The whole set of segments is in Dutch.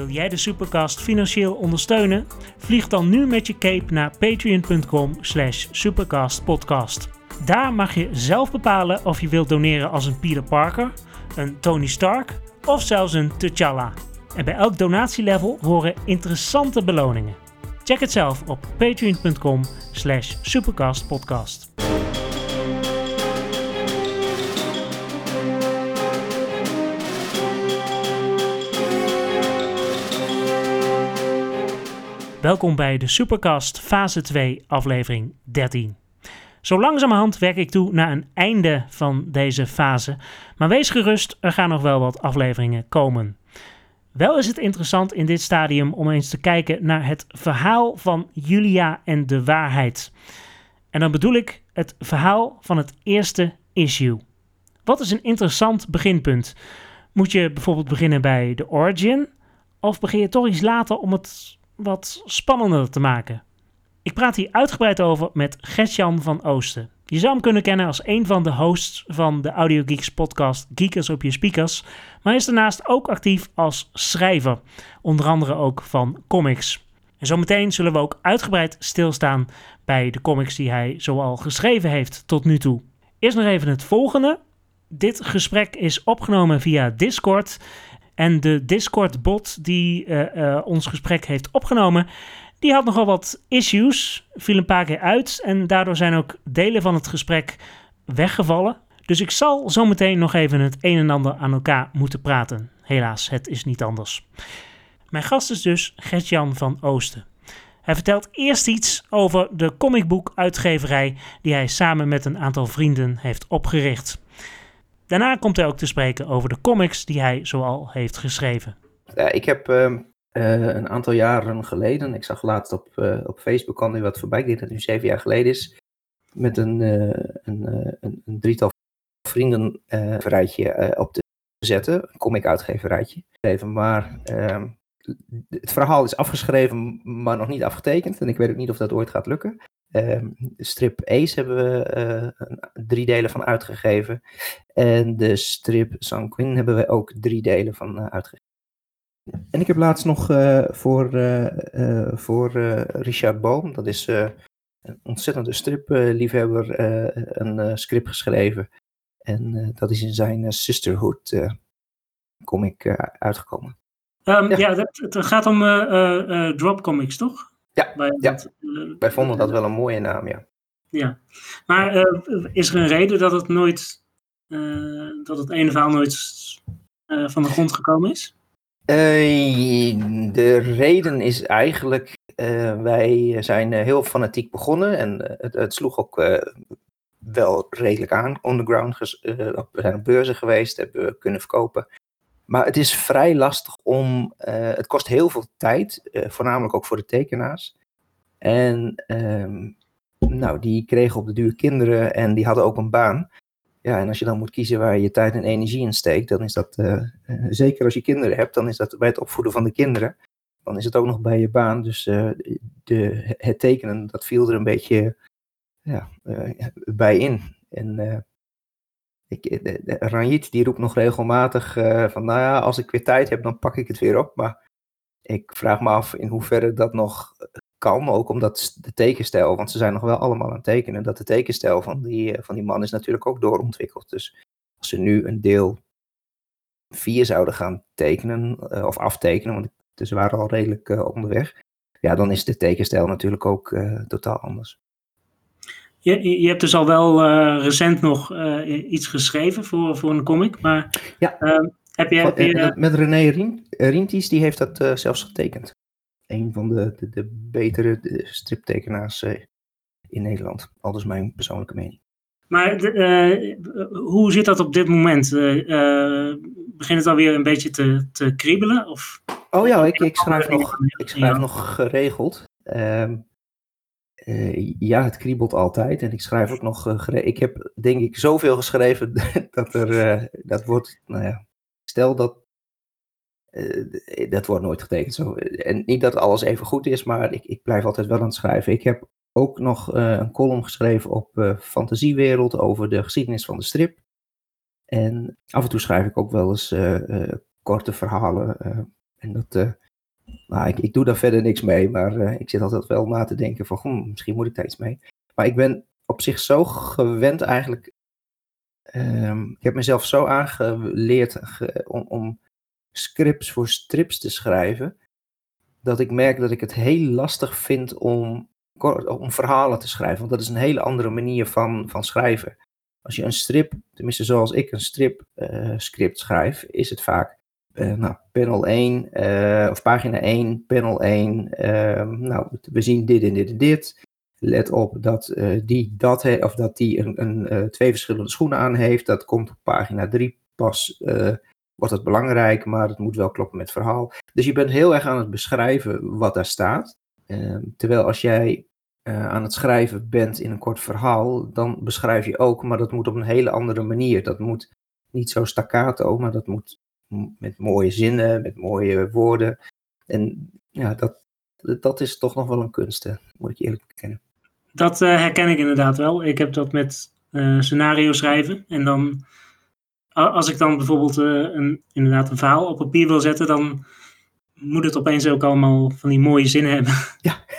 Wil jij de Supercast financieel ondersteunen? Vlieg dan nu met je cape naar patreon.com slash supercastpodcast. Daar mag je zelf bepalen of je wilt doneren als een Peter Parker, een Tony Stark of zelfs een T'Challa. En bij elk donatielevel horen interessante beloningen. Check het zelf op patreon.com slash supercastpodcast. Welkom bij de Supercast fase 2 aflevering 13. Zo langzamerhand werk ik toe naar een einde van deze fase, maar wees gerust, er gaan nog wel wat afleveringen komen. Wel is het interessant in dit stadium om eens te kijken naar het verhaal van Julia en de waarheid. En dan bedoel ik het verhaal van het eerste issue. Wat is een interessant beginpunt? Moet je bijvoorbeeld beginnen bij de origin? Of begin je toch iets later om het wat spannender te maken? Ik praat hier uitgebreid over met Gertjan van Oosten. Je zou hem kunnen kennen als een van de hosts van de Audio Geeks podcast Geekers op je speakers, maar is daarnaast ook actief als schrijver, onder andere ook van comics. En zometeen zullen we ook uitgebreid stilstaan bij de comics die hij zoal geschreven heeft tot nu toe. Eerst nog even het volgende. Dit gesprek is opgenomen via Discord. En de Discord-bot die uh, uh, ons gesprek heeft opgenomen, die had nogal wat issues, viel een paar keer uit en daardoor zijn ook delen van het gesprek weggevallen. Dus ik zal zometeen nog even het een en ander aan elkaar moeten praten. Helaas, het is niet anders. Mijn gast is dus Gertjan van Oosten. Hij vertelt eerst iets over de comicboekuitgeverij die hij samen met een aantal vrienden heeft opgericht. Daarna komt hij ook te spreken over de comics die hij zoal heeft geschreven. Ja, ik heb uh, een aantal jaren geleden, ik zag laatst op, uh, op Facebook kwam er wat voorbij, ik denk dat het nu zeven jaar geleden is, met een, uh, een, een, drietal vrienden een rijtje op te zetten, een comic-uitgeverijtje. Even, maar ehm, het verhaal is afgeschreven, maar nog niet afgetekend en ik weet ook niet of dat ooit gaat lukken. Um, strip Ace hebben we uh, drie delen van uitgegeven. En de strip Sanquin hebben we ook drie delen van uh, uitgegeven. En ik heb laatst nog uh, voor, voor Richard Boom, dat is een ontzettende stripliefhebber, een script geschreven. En dat is in zijn Sisterhood comic uitgekomen. Um, ja, ja dat, het gaat om drop comics, toch? Ja, wij, ja. Dat, uh, wij vonden dat wel een mooie naam, ja. Ja, maar uh, is er een reden dat het nooit, uh, dat het ene verhaal nooit van de grond gekomen is? de reden is eigenlijk, wij zijn heel fanatiek begonnen en het, het, sloeg ook wel redelijk aan. Underground, we zijn op beurzen geweest, hebben we kunnen verkopen. Maar het is vrij lastig om. Uh, het kost heel veel tijd, uh, voornamelijk ook voor de tekenaars. En um, nou, die kregen op de duur kinderen en die hadden ook een baan. Ja, en als je dan moet kiezen waar je tijd en energie in steekt, dan is dat, uh, zeker als je kinderen hebt, dan is dat bij het opvoeden van de kinderen. Dan is het ook nog bij je baan. Dus de, het tekenen, dat viel er een beetje ja, bij in. En ik, eh, de, de, Ranjit die roept nog regelmatig van, nou ja, als ik weer tijd heb, dan pak ik het weer op. Maar ik vraag me af in hoeverre dat nog kan, ook omdat de tekenstijl, want ze zijn nog wel allemaal aan het tekenen, dat de tekenstijl van die, van die man is natuurlijk ook doorontwikkeld. Dus als ze nu een deel 4 zouden gaan tekenen, of aftekenen, want ze waren al redelijk onderweg, ja, dan is de tekenstijl natuurlijk ook totaal anders. Je, je hebt dus al wel uh, recent nog uh, iets geschreven voor, voor een comic, maar ja. uh, heb je... Heb je met René Rient, Rienties, die heeft dat zelfs getekend. Een van de, de, de betere striptekenaars in Nederland. Al dus mijn persoonlijke mening. Maar de, hoe zit dat op dit moment? begint het alweer een beetje te, te kriebelen? Of? Oh ja, ik, ik schrijf, nog, ik schrijf nog geregeld. Ehm, uh, ja, het kriebelt altijd. En ik schrijf ook nog. Uh, ik heb denk ik zoveel geschreven dat er. Uh, dat wordt. Nou ja. Stel dat. dat wordt nooit getekend. Zo. En niet dat alles even goed is, maar ik, ik blijf altijd wel aan het schrijven. Ik heb ook nog een column geschreven op Fantasiewereld over de geschiedenis van de strip. En af en toe schrijf ik ook wel eens korte verhalen. en dat Nou, ik, doe daar verder niks mee, maar ik zit altijd wel na te denken van, hm, misschien moet ik daar iets mee. Maar ik ben op zich zo gewend eigenlijk. Ehm, ik heb mezelf zo aangeleerd om, om scripts voor strips te schrijven, dat ik merk dat ik het heel lastig vind om, om verhalen te schrijven. Want dat is een hele andere manier van, van schrijven. Als je een strip, tenminste zoals ik een strip uh, script schrijf, is het vaak uh, nou, panel 1 uh, eh, of pagina 1, panel 1. Ehm, nou, we zien dit en dit en dit. Let op dat die dat he, of dat die een, een twee verschillende schoenen aan heeft. Dat komt op pagina 3 pas wordt het belangrijk, maar het moet wel kloppen met het verhaal. Dus je bent heel erg aan het beschrijven wat daar staat. Ehm, terwijl als jij aan het schrijven bent in een kort verhaal, dan beschrijf je ook, maar dat moet op een hele andere manier. Dat moet niet zo staccato, maar dat moet met mooie zinnen, met mooie woorden. En ja, dat, dat is toch nog wel een kunst, moet ik eerlijk bekennen. Dat uh, herken ik inderdaad wel. Ik heb dat met uh, scenario schrijven. En dan, als ik dan bijvoorbeeld een, inderdaad een verhaal op papier wil zetten, dan moet het opeens ook allemaal van die mooie zinnen hebben.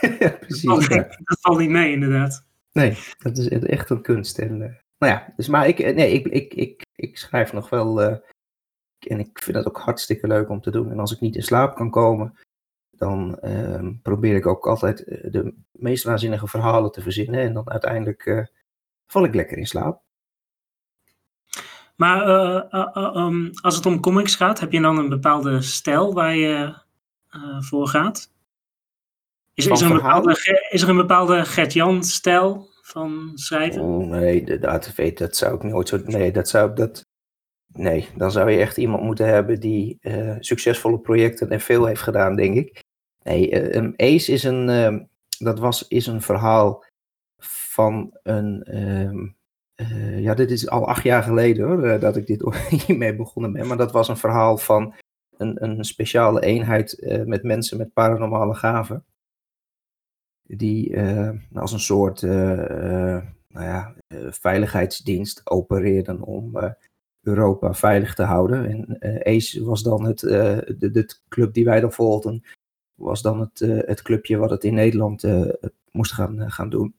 Ja, precies. Dat valt, dat valt, niet mee, inderdaad. Nee, dat is echt een kunst. En, nou ja, dus maar ik, eh, nee, ik, ik, ik, ik schrijf nog wel. En ik vind dat ook hartstikke leuk om te doen. En als ik niet in slaap kan komen, dan uh, probeer ik ook altijd de meest waanzinnige verhalen te verzinnen. En dan uiteindelijk val ik lekker in slaap. Maar um, als het om comics gaat, heb je dan een bepaalde stijl waar je voor gaat? Is, is, er een bepaalde, is er een bepaalde Gert-Jan-stijl van schrijven? Oh, nee, dat, weet, dat zou ik nooit zo. Nee, dat zou dat. Nee, dan zou je echt iemand moeten hebben die uh, succesvolle projecten en veel heeft gedaan, denk ik. Nee, uh, Ace is een, uh, dat was, is een verhaal van een. Ehm, ja, dit is al acht jaar geleden hoor, dat ik dit hiermee begonnen ben. Maar dat was een verhaal van een, een speciale eenheid met mensen met paranormale gaven. Die als een soort nou ja, veiligheidsdienst opereerden om Europa veilig te houden. En ACE was dan het, de, de, club die wij dan volgden, was dan het, het clubje wat het in Nederland moest gaan, gaan doen.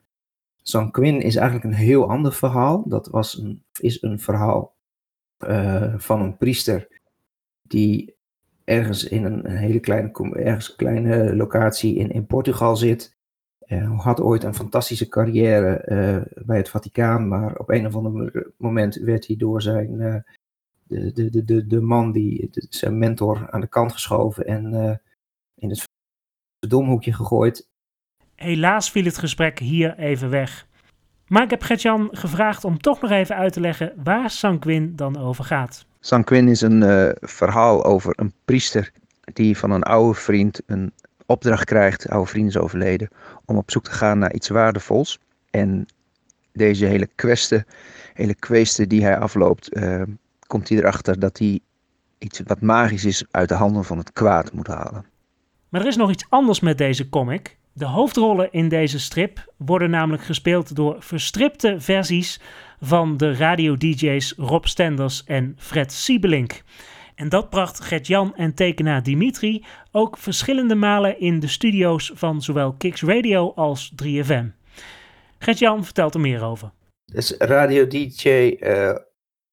San Quinn is eigenlijk een heel ander verhaal. Dat was is een verhaal van een priester die ergens in een, een hele kleine, ergens kleine locatie in, in Portugal zit. Uh, had ooit een fantastische carrière uh, bij het Vaticaan, maar op een of ander moment werd hij door zijn, uh, de, de, de, de man, die, de, zijn mentor, aan de kant geschoven en in het domhoekje gegooid. Helaas viel het gesprek hier even weg. Maar ik heb Gertjan gevraagd om toch nog even uit te leggen waar Sanquin dan over gaat. Sanquin is een uh, verhaal over een priester die van een oude vriend een opdracht krijgt, oude vriend is overleden, om op zoek te gaan naar iets waardevols. En deze hele kwestie, hele kwestie die hij afloopt, uh, komt hij erachter dat hij iets wat magisch is uit de handen van het kwaad moet halen. Maar er is nog iets anders met deze comic. De hoofdrollen in deze strip worden namelijk gespeeld door verstripte versies van de radio-dj's Rob Stenders en Fred Siebelink. En dat bracht Gert-Jan en tekenaar Dimitri ook verschillende malen in de studio's van zowel Kicks Radio als 3FM. Gert-Jan vertelt er meer over. Dus radio-dj eh,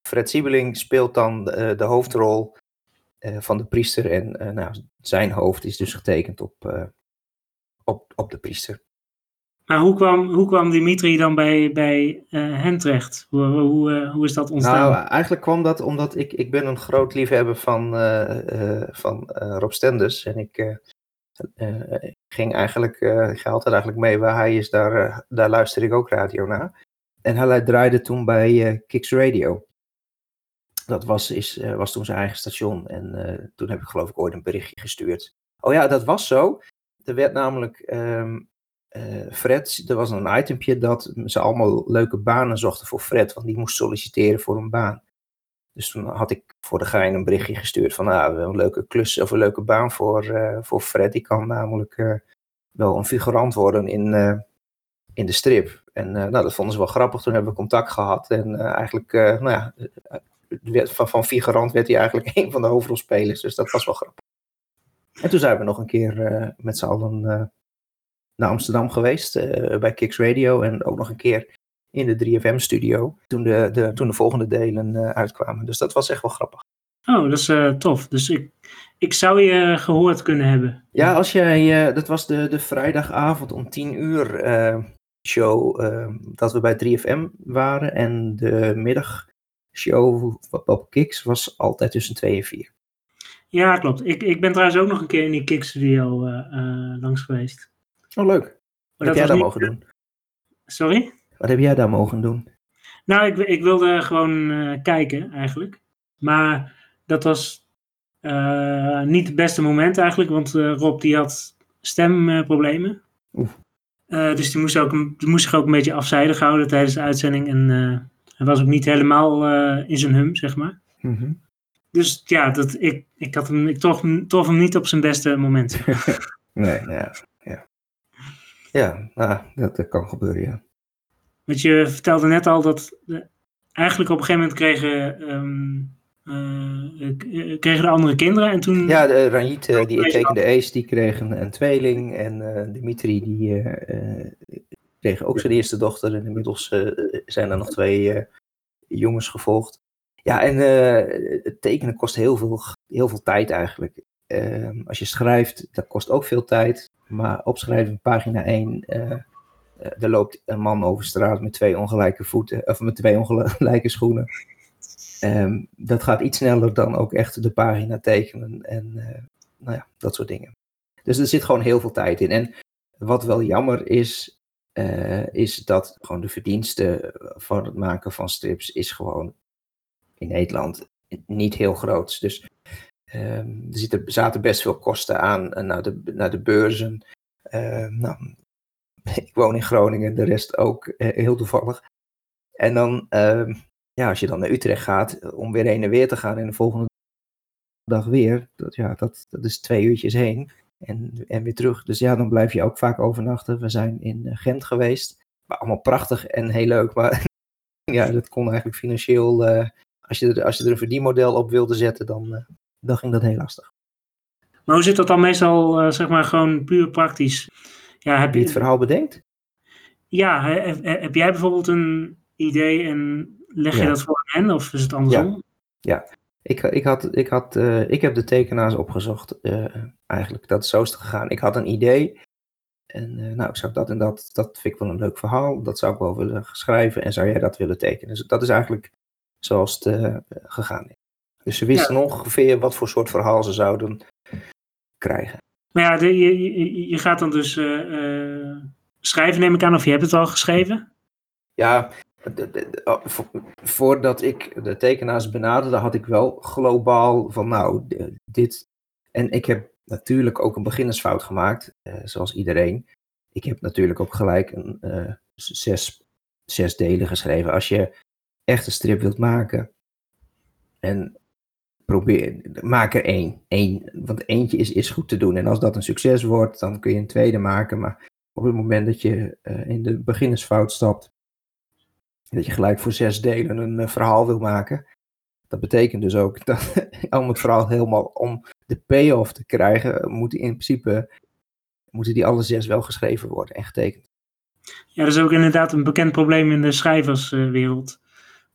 Fred Siebelink speelt dan eh, de hoofdrol uh, van de priester en nou, zijn hoofd is dus getekend op, op, op de priester. Maar hoe kwam, hoe kwam Dimitri dan bij, bij uh, hen terecht? Hoe, hoe, uh, hoe is dat ontstaan? Nou, eigenlijk kwam dat omdat ik, ik ben een groot liefhebber van, uh, van Rob Stenders. En ik ging eigenlijk, ik ga altijd eigenlijk mee waar hij is, daar, daar luisterde ik ook radio naar. En hij draaide toen bij Kicks Radio. Dat was, is, was toen zijn eigen station. En toen heb ik geloof ik ooit een berichtje gestuurd. Oh ja, dat was zo. Er werd namelijk um, uh, Fred, er was een itempje dat ze allemaal leuke banen zochten voor Fred, want die moest solliciteren voor een baan. Dus toen had ik voor de gein een berichtje gestuurd van, nou, een leuke klus of een leuke baan voor, uh, voor Fred. Die kan namelijk uh, wel een figurant worden in, in de strip. En nou, dat vonden ze wel grappig. Toen hebben we contact gehad. En eigenlijk, nou ja, van, van figurant werd hij eigenlijk een van de hoofdrolspelers. Dus dat was wel grappig. En toen zijn we nog een keer met z'n allen naar Amsterdam geweest bij Kicks Radio en ook nog een keer in de 3FM-studio toen de, de, toen de volgende delen uitkwamen. Dus dat was echt wel grappig. Oh, dat is tof. Dus ik, ik zou je gehoord kunnen hebben. Ja, als jij, dat was de, de vrijdagavond om 10 uur show dat we bij 3FM waren. En de middagshow op Kicks was altijd tussen 2 en 4. Ja, klopt. Ik, ik ben trouwens ook nog een keer in die Kick-studio uh, uh, langs geweest. Oh, leuk. Wat heb jij daar mogen doen? Sorry? Wat heb jij daar mogen doen? Nou, ik, ik wilde gewoon uh, kijken eigenlijk. Maar dat was niet het beste moment eigenlijk, want Rob die had stemproblemen. Dus die moest, ook, die moest zich ook een beetje afzijdig houden tijdens de uitzending. En hij was ook niet helemaal in zijn hum, zeg maar. Mm dus ja, dat, ik, ik, had hem, ik trof, trof hem niet op zijn beste moment. nee, ja. Ja, ja nou, dat, dat, kan gebeuren, ja. Want je vertelde net al dat eigenlijk op een gegeven moment kregen, um, uh, kregen de andere kinderen en toen... Ja, de, Ranjit, uh, die tekende Ace, die kreeg een, een tweeling en uh, Dimitri, die kreeg ook zijn eerste dochter en inmiddels zijn er nog twee jongens gevolgd. Ja, en uh, het tekenen kost heel veel, heel veel tijd eigenlijk. Uh, als je schrijft, dat kost ook veel tijd. Maar opschrijven, pagina 1, uh, eh, eh, er loopt een man over straat met twee ongelijke voeten, of met twee ongelijke schoenen. Um, dat gaat iets sneller dan ook echt de pagina tekenen en nou ja, dat soort dingen. Dus er zit gewoon heel veel tijd in. En wat wel jammer is, is dat gewoon de verdienste van het maken van strips is gewoon in Nederland niet heel groot. Dus um, er zaten best veel kosten aan uh, naar, de, naar de beurzen. Uh, nou, ik woon in Groningen, de rest ook uh, heel toevallig. En dan, ehm, ja, als je dan naar Utrecht gaat, om weer heen en weer te gaan en de volgende dag weer, dat, ja, dat, dat is twee uurtjes heen en, en weer terug. Dus ja, dan blijf je ook vaak overnachten. We zijn in eh, Gent geweest, maar allemaal prachtig en heel leuk, maar ja, dat kon eigenlijk financieel als je, er, als je er een verdienmodel op wilde zetten, dan, dan ging dat heel lastig. Maar hoe zit dat dan meestal, uh, zeg maar, gewoon puur praktisch? Ja, heb je het verhaal bedenkt? Ja, heb, heb jij bijvoorbeeld een idee en leg je dat voor hen of is het andersom? Ja, ja. Ik, ik, had, ik, had, uh, ik heb de tekenaars opgezocht eigenlijk. Dat is zo is het gegaan. Ik had een idee en nou, ik zag dat en dat, dat vind ik wel een leuk verhaal. Dat zou ik wel willen schrijven en zou jij dat willen tekenen? Dus dat is eigenlijk zoals het gegaan is. Dus ze wisten ongeveer wat voor soort verhaal ze zouden krijgen. Maar ja, de, je, je, gaat dan dus uh, schrijven, neem ik aan, of je hebt het al geschreven? Ja, oh, voordat ik de tekenaars benaderde, had ik wel globaal van nou, dit. En ik heb natuurlijk ook een beginnersfout gemaakt, zoals iedereen. Ik heb natuurlijk ook gelijk een zes, zes delen geschreven. Als je echt een strip wilt maken. En probeer, maak er één. één. Want eentje is, is goed te doen. En als dat een succes wordt, dan kun je een tweede maken. Maar op het moment dat je uh, in de beginnersfout stapt, dat je gelijk voor zes delen een uh, verhaal wil maken. Dat betekent dus ook dat om het verhaal helemaal om de payoff te krijgen, moet in principe moeten die alle zes wel geschreven worden en getekend. Ja, dat is ook inderdaad een bekend probleem in de schrijverswereld.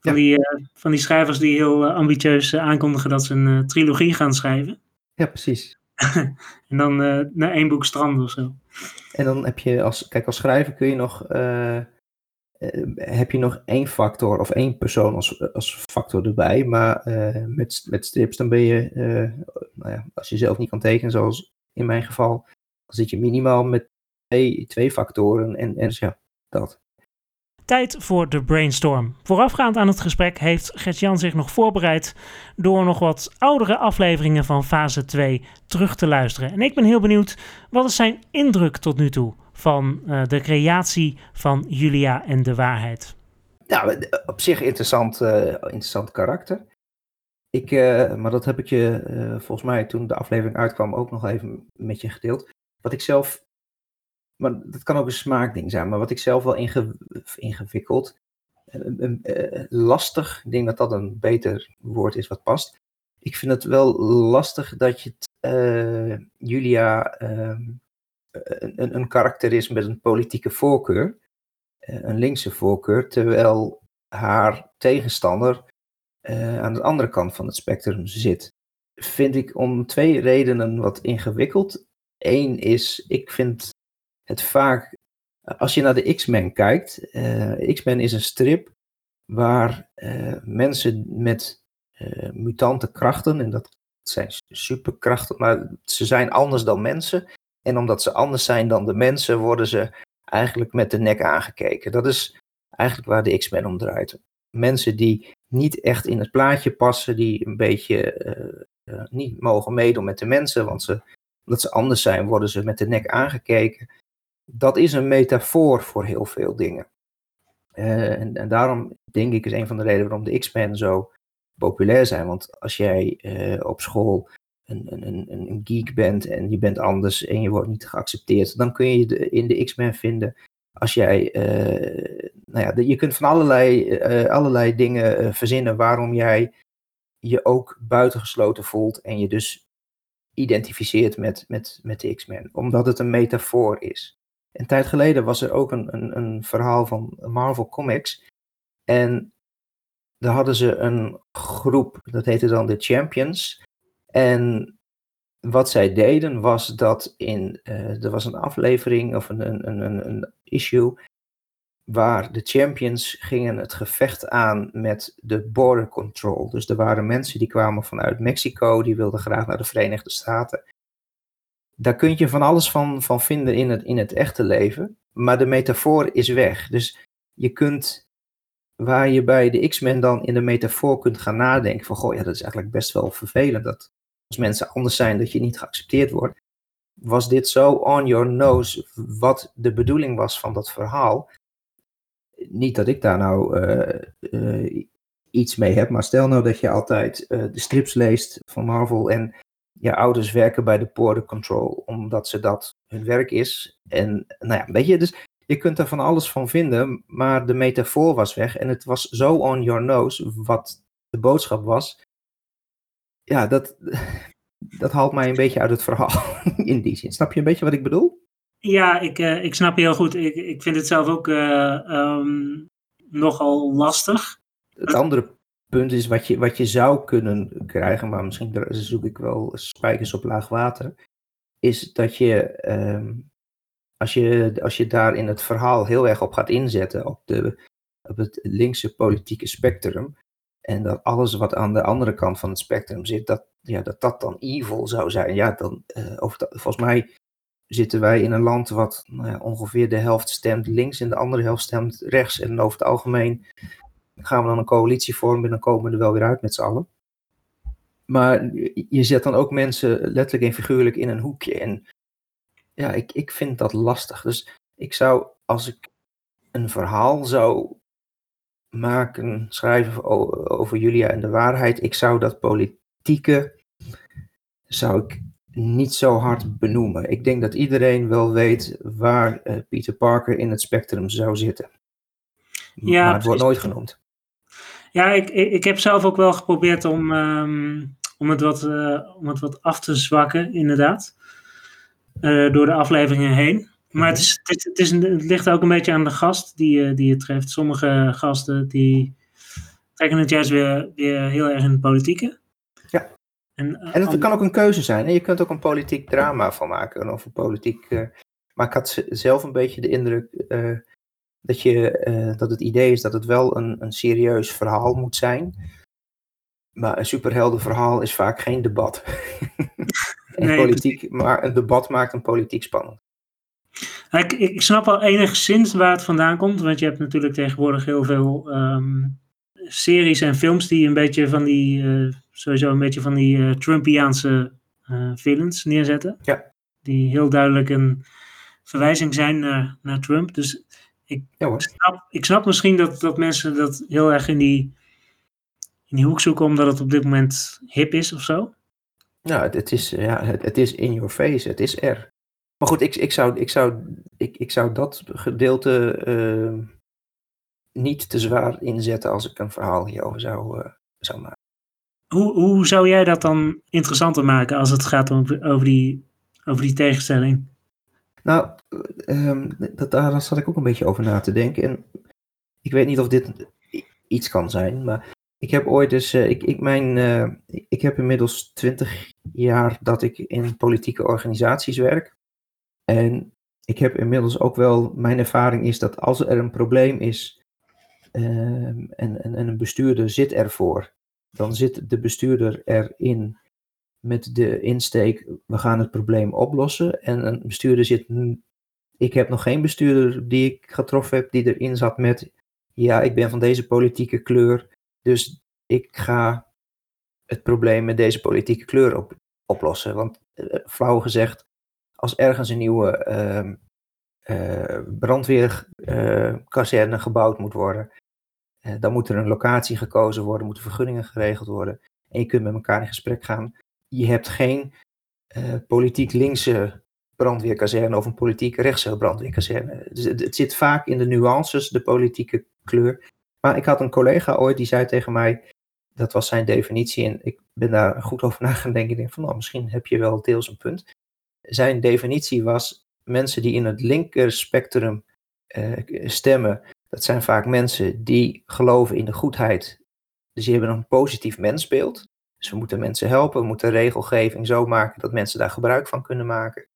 Van, die, uh, van die schrijvers die heel uh, ambitieus uh, aankondigen dat ze een trilogie gaan schrijven. Ja, precies. en dan naar één boek stranden of zo. En dan heb je als, kijk, als schrijver kun je nog, heb je nog één factor of één persoon als, als factor erbij. Maar met, met strips dan ben je, nou ja, als je zelf niet kan tekenen, zoals in mijn geval, dan zit je minimaal met twee, twee factoren en, en ja, dat. Tijd voor de brainstorm. Voorafgaand aan het gesprek heeft Gert-Jan zich nog voorbereid door nog wat oudere afleveringen van fase 2 terug te luisteren. En ik ben heel benieuwd, wat is zijn indruk tot nu toe van uh, de creatie van Julia en de waarheid? Ja, op zich interessant, uh, interessant karakter. Ik, maar dat heb ik je volgens mij toen de aflevering uitkwam ook nog even met je gedeeld. Wat ik zelf maar dat kan ook een smaakding zijn. Maar wat ik zelf wel ingewikkeld, uh, lastig, ik denk dat dat een beter woord is wat past. Ik vind het wel lastig dat je Julia uh, een, een karakter is met een politieke voorkeur, een linkse voorkeur, terwijl haar tegenstander aan de andere kant van het spectrum zit. Vind ik om twee redenen wat ingewikkeld. Eén is, ik vind het vaak, als je naar de X-Men kijkt, X-Men is een strip waar mensen met mutante krachten, en dat zijn superkrachten, maar ze zijn anders dan mensen. En omdat ze anders zijn dan de mensen, worden ze eigenlijk met de nek aangekeken. Dat is eigenlijk waar de X-Men om draait. Mensen die niet echt in het plaatje passen, die een beetje uh, uh, niet mogen meedoen met de mensen, want ze, omdat ze anders zijn, worden ze met de nek aangekeken. Dat is een metafoor voor heel veel dingen. Uh, en, en, daarom denk ik is een van de redenen waarom de X-Men zo populair zijn. Want als jij uh, op school een, een, een, geek bent en je bent anders en je wordt niet geaccepteerd, dan kun je in de X-Men vinden. Als jij, uh, nou ja, je kunt van allerlei, allerlei dingen verzinnen waarom jij je ook buitengesloten voelt en je dus identificeert met, met, met de X-Men, omdat het een metafoor is. Een tijd geleden was er ook een, een, een verhaal van Marvel Comics. En daar hadden ze een groep, dat heette dan de Champions. En wat zij deden was dat in, uh, er was een aflevering of een, een, een, een issue waar de champions gingen het gevecht aan met de border control. Dus er waren mensen die kwamen vanuit Mexico, die wilden graag naar de Verenigde Staten. Daar kun je van alles van, van vinden in het, in het echte leven, maar de metafoor is weg. Dus je kunt waar je bij de X-Men dan in de metafoor kunt gaan nadenken van, goh, ja, dat is eigenlijk best wel vervelend dat als mensen anders zijn, dat je niet geaccepteerd wordt. Was dit zo on your nose wat de bedoeling was van dat verhaal? Niet dat ik daar nou uh, uh, iets mee heb, maar stel nou dat je altijd uh, de strips leest van Marvel en je ouders werken bij de Border Control omdat ze dat hun werk is. En nou ja, weet je, dus je kunt er van alles van vinden, maar de metafoor was weg en het was zo on your nose wat de boodschap was. Ja, dat, dat haalt mij een beetje uit het verhaal in die zin. Snap je een beetje wat ik bedoel? Ja, ik, uh, ik snap je heel goed. Ik, ik vind het zelf ook uh, um, nogal lastig. Het andere punt is wat je, wat je zou kunnen krijgen, maar misschien zoek ik wel spijkers op laag water, is dat je um, als je, als je daar in het verhaal heel erg op gaat inzetten, op, de, op het linkse politieke spectrum, en dat alles wat aan de andere kant van het spectrum zit, dat ja, dat, dat dan evil zou zijn. Ja, dan, over de, volgens mij zitten wij in een land wat nou ongeveer de helft stemt links en de andere helft stemt rechts. En over het algemeen gaan we dan een coalitie vormen en dan komen we er wel weer uit met z'n allen. Maar je zet dan ook mensen letterlijk en figuurlijk in een hoekje. En ja, ik, ik vind dat lastig. Dus ik zou, als ik een verhaal zou maken, schrijven over Julia en de waarheid, ik zou dat politieke, zou ik niet zo hard benoemen. Ik denk dat iedereen wel weet waar uh, Peter Parker in het spectrum zou zitten. Ja, maar het wordt nooit genoemd. Ja, ik, ik heb zelf ook wel geprobeerd om, um, om, het wat, uh, om het wat af te zwakken, inderdaad. Uh, door de afleveringen heen. Maar het, is, het, is, het, is, het, ligt ook een beetje aan de gast die, die je treft. Sommige gasten die trekken het juist weer, weer heel erg in het politieke. Ja. En, uh, en het kan ook een keuze zijn. Hè? Je kunt ook een politiek drama van maken. Of een politiek. Uh, maar ik had zelf een beetje de indruk dat, je, dat het idee is dat het wel een, een serieus verhaal moet zijn. Maar een superheldenverhaal is vaak geen debat. nee, politiek, maar een debat maakt een politiek spannend. Ik, ik snap al enigszins waar het vandaan komt, want je hebt natuurlijk tegenwoordig heel veel um, series en films die een beetje van die, uh, sowieso een beetje van die uh, Trumpiaanse uh, villains neerzetten. Ja. Die heel duidelijk een verwijzing zijn naar, naar Trump. Dus ik, ja, snap, ik snap misschien dat, dat mensen dat heel erg in die, in die hoek zoeken, omdat het op dit moment hip is of zo. Nou, het, is, ja, het, het, is in your face, het is er. Maar goed, ik, ik, zou, ik, zou, ik, ik zou dat gedeelte uh, niet te zwaar inzetten als ik een verhaal hierover zou, uh, zou maken. Hoe, hoe zou jij dat dan interessanter maken als het gaat om, over, die, over die tegenstelling? Nou, um, dat, daar zat ik ook een beetje over na te denken. En ik weet niet of dit iets kan zijn, maar ik heb ooit dus, uh, ik, ik, mijn, uh, ik heb inmiddels twintig jaar dat ik in politieke organisaties werk. En ik heb inmiddels ook wel, mijn ervaring is dat als er een probleem is um, en, en, en een bestuurder zit ervoor, dan zit de bestuurder erin met de insteek, we gaan het probleem oplossen. En een bestuurder zit, ik heb nog geen bestuurder die ik getroffen heb, die erin zat met, ja, ik ben van deze politieke kleur, dus ik ga het probleem met deze politieke kleur op, oplossen. Want uh, flauw gezegd, als ergens een nieuwe uh, uh, brandweerkazerne gebouwd moet worden, dan moet er een locatie gekozen worden, moeten vergunningen geregeld worden. En je kunt met elkaar in gesprek gaan. Je hebt geen uh, politiek linkse brandweerkazerne of een politiek rechtse brandweerkazerne. Dus het, zit vaak in de nuances, de politieke kleur. Maar ik had een collega ooit die zei tegen mij, dat was zijn definitie en ik ben daar goed over na gaan denken. Ik denk van, nou, misschien heb je wel deels een punt. Zijn definitie was mensen die in het linker spectrum uh, stemmen, dat zijn vaak mensen die geloven in de goedheid. Dus die hebben een positief mensbeeld. Dus we moeten mensen helpen, we moeten regelgeving zo maken dat mensen daar gebruik van kunnen maken.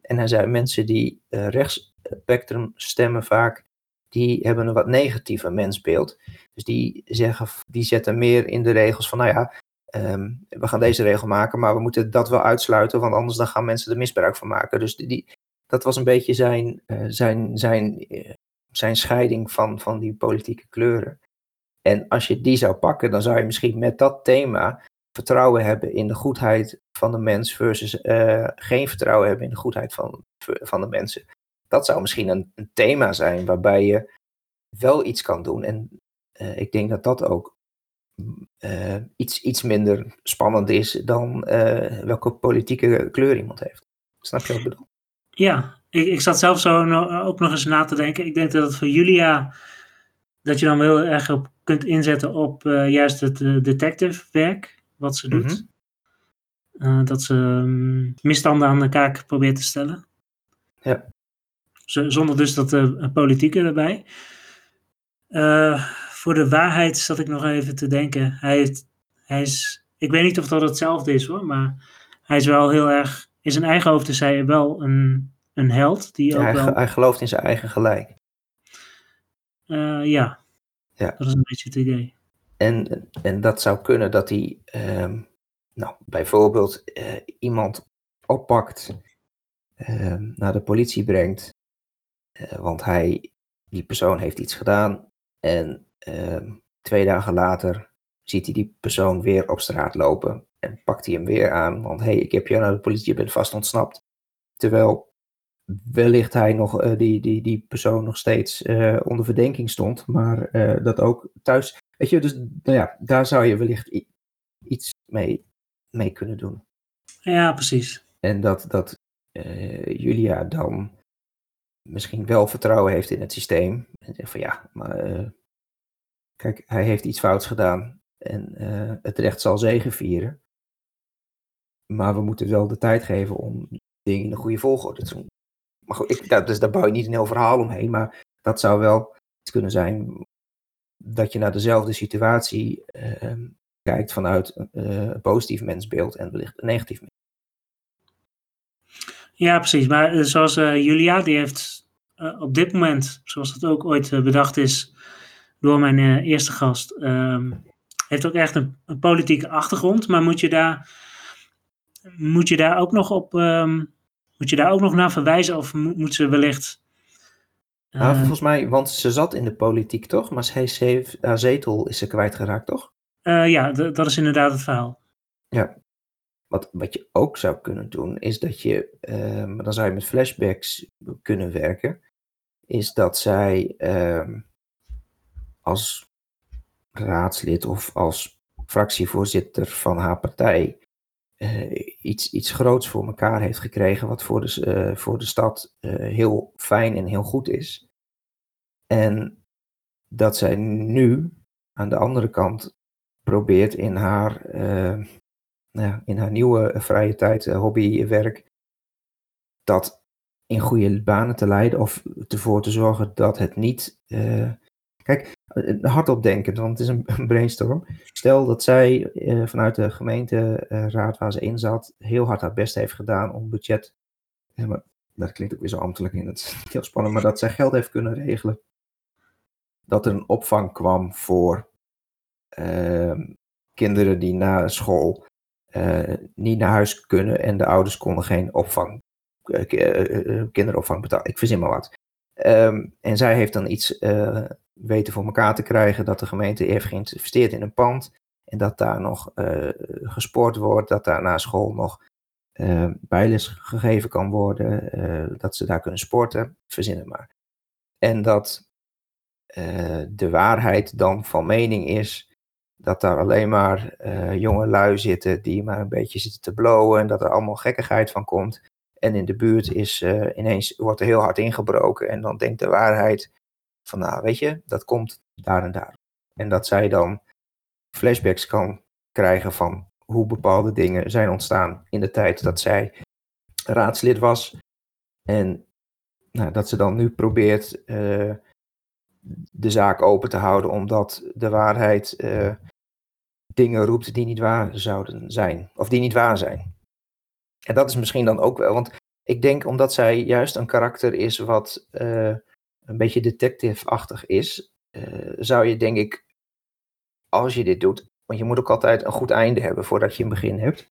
En er zijn mensen die uh, rechtsspectrum stemmen vaak, die hebben een wat negatiever mensbeeld. Dus die, zeggen, die zetten meer in de regels van, nou ja, um, we gaan deze regel maken, maar we moeten dat wel uitsluiten, want anders dan gaan mensen er misbruik van maken. Dus die, dat was een beetje zijn, uh, zijn, zijn, uh, zijn scheiding van, van die politieke kleuren. En als je die zou pakken, dan zou je misschien met dat thema vertrouwen hebben in de goedheid van de mens versus uh, geen vertrouwen hebben in de goedheid van, van de mensen. Dat zou misschien een, een thema zijn waarbij je wel iets kan doen. En uh, ik denk dat dat ook uh, iets, iets minder spannend is dan welke politieke kleur iemand heeft. Snap je wat ik bedoel? Ja, ik, ik zat zelf zo ook nog eens na te denken. Ik denk dat het voor Julia, dat je dan heel erg op kunt inzetten op juist het detective werk wat ze doet. Mm -hmm. uh, dat ze um, misstanden aan de kaak probeert te stellen. Ja. Z zonder dus dat uh, politieke erbij. Uh, voor de waarheid zat ik nog even te denken. Hij, heeft, hij is, ik weet niet of dat hetzelfde is hoor, maar hij is wel heel erg, in zijn eigen hoofd is hij wel een, een held. Die ja, ook hij, wel, hij gelooft in zijn eigen gelijk. Ja. ja, dat is een beetje het idee. En, en dat zou kunnen dat hij um, nou, bijvoorbeeld uh, iemand oppakt, uh, naar de politie brengt, uh, want hij, die persoon heeft iets gedaan en ehm, twee dagen later ziet hij die persoon weer op straat lopen en pakt hij hem weer aan, want hé, hey, ik heb jou naar de politie, je bent vast ontsnapt. Terwijl wellicht hij nog, uh, die, die, die persoon nog steeds uh, onder verdenking stond, maar uh, dat ook thuis. Weet je, dus nou ja, daar zou je wellicht iets mee, mee kunnen doen. Ja, precies. En dat, dat Julia dan misschien wel vertrouwen heeft in het systeem. En zegt van ja, maar kijk, hij heeft iets fouts gedaan en het recht zal zegevieren. Maar we moeten wel de tijd geven om dingen in de goede volgorde te doen. Ik, dat, dus daar bouw je niet een heel verhaal omheen. Maar dat zou wel kunnen zijn dat je naar dezelfde situatie uh, kijkt vanuit uh, een positief mensbeeld en wellicht een negatief mens. Ja, precies. Maar zoals uh, Julia, die heeft op dit moment, zoals het ook ooit bedacht is door mijn eerste gast, ehm, heeft ook echt een, een, politieke achtergrond. Maar moet je daar, moet je daar ook nog op um, moet je daar ook nog naar verwijzen of moet, moet ze wellicht. Uh... Nou, volgens mij, want ze zat in de politiek toch? Maar hij heeft, haar zetel is ze kwijtgeraakt toch? Uh, ja, dat is inderdaad het verhaal. Ja. Wat, wat je ook zou kunnen doen, is dat je, uh, maar dan zou je met flashbacks kunnen werken, is dat zij ehm, als raadslid of als fractievoorzitter van haar partij uh, iets, iets groots voor elkaar heeft gekregen, wat voor de, uh, voor de stad uh, heel fijn en heel goed is. En dat zij nu aan de andere kant probeert in haar, nou in haar nieuwe vrije tijd, hobby, werk, dat in goede banen te leiden of ervoor te zorgen dat het niet. Kijk, hardop denken, want het is een, brainstorm. Stel dat zij vanuit de gemeenteraad waar ze in zat, heel hard haar best heeft gedaan om budget. Maar dat klinkt ook weer zo ambtelijk in, het is heel spannend, maar dat zij geld heeft kunnen regelen. Dat er een opvang kwam voor Ehm, kinderen die na school eh, niet naar huis kunnen en de ouders konden geen opvang, kinderopvang betalen. Ik verzin maar wat. Ehm, en zij heeft dan iets weten voor elkaar te krijgen dat de gemeente heeft geïnvesteerd in een pand en dat daar nog gesport wordt, dat daar na school nog bijles gegeven kan worden, dat ze daar kunnen sporten, verzin het maar. En dat de waarheid dan van mening is dat daar alleen maar uh, jonge lui zitten die maar een beetje zitten te blowen en dat er allemaal gekkigheid van komt. En in de buurt is uh, ineens, wordt er heel hard ingebroken en dan denkt de waarheid van nou weet je, dat komt daar en daar. En dat zij dan flashbacks kan krijgen van hoe bepaalde dingen zijn ontstaan in de tijd dat zij raadslid was. En nou, dat ze dan nu probeert uh, de zaak open te houden omdat de waarheid dingen roept die niet waar zouden zijn. Of die niet waar zijn. En dat is misschien dan ook wel, want ik denk omdat zij juist een karakter is wat uh, een beetje detective-achtig is, uh, zou je denk ik, als je dit doet, want je moet ook altijd een goed einde hebben voordat je een begin hebt,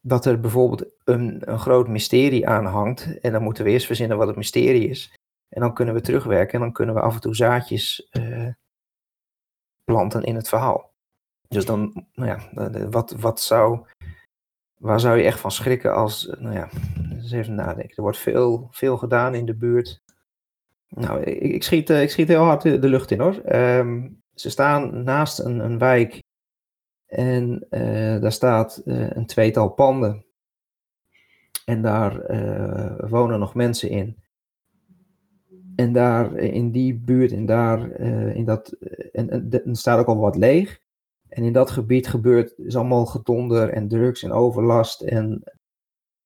dat er bijvoorbeeld een, een groot mysterie aan hangt en dan moeten we eerst verzinnen wat het mysterie is. En dan kunnen we terugwerken en dan kunnen we af en toe zaadjes uh, planten in het verhaal. Dus dan, nou ja, wat, wat zou, waar zou je echt van schrikken als, nou ja, eens even nadenken. Er wordt veel, veel gedaan in de buurt. Nou, ik, schiet, ik schiet heel hard de, lucht in hoor. Ehm, ze staan naast een, een wijk en uh, daar staat een tweetal panden. En daar wonen nog mensen in. En daar in die buurt en daar in dat. En, en, en staat ook al wat leeg. En in dat gebied gebeurt is allemaal gedonder en drugs en overlast. En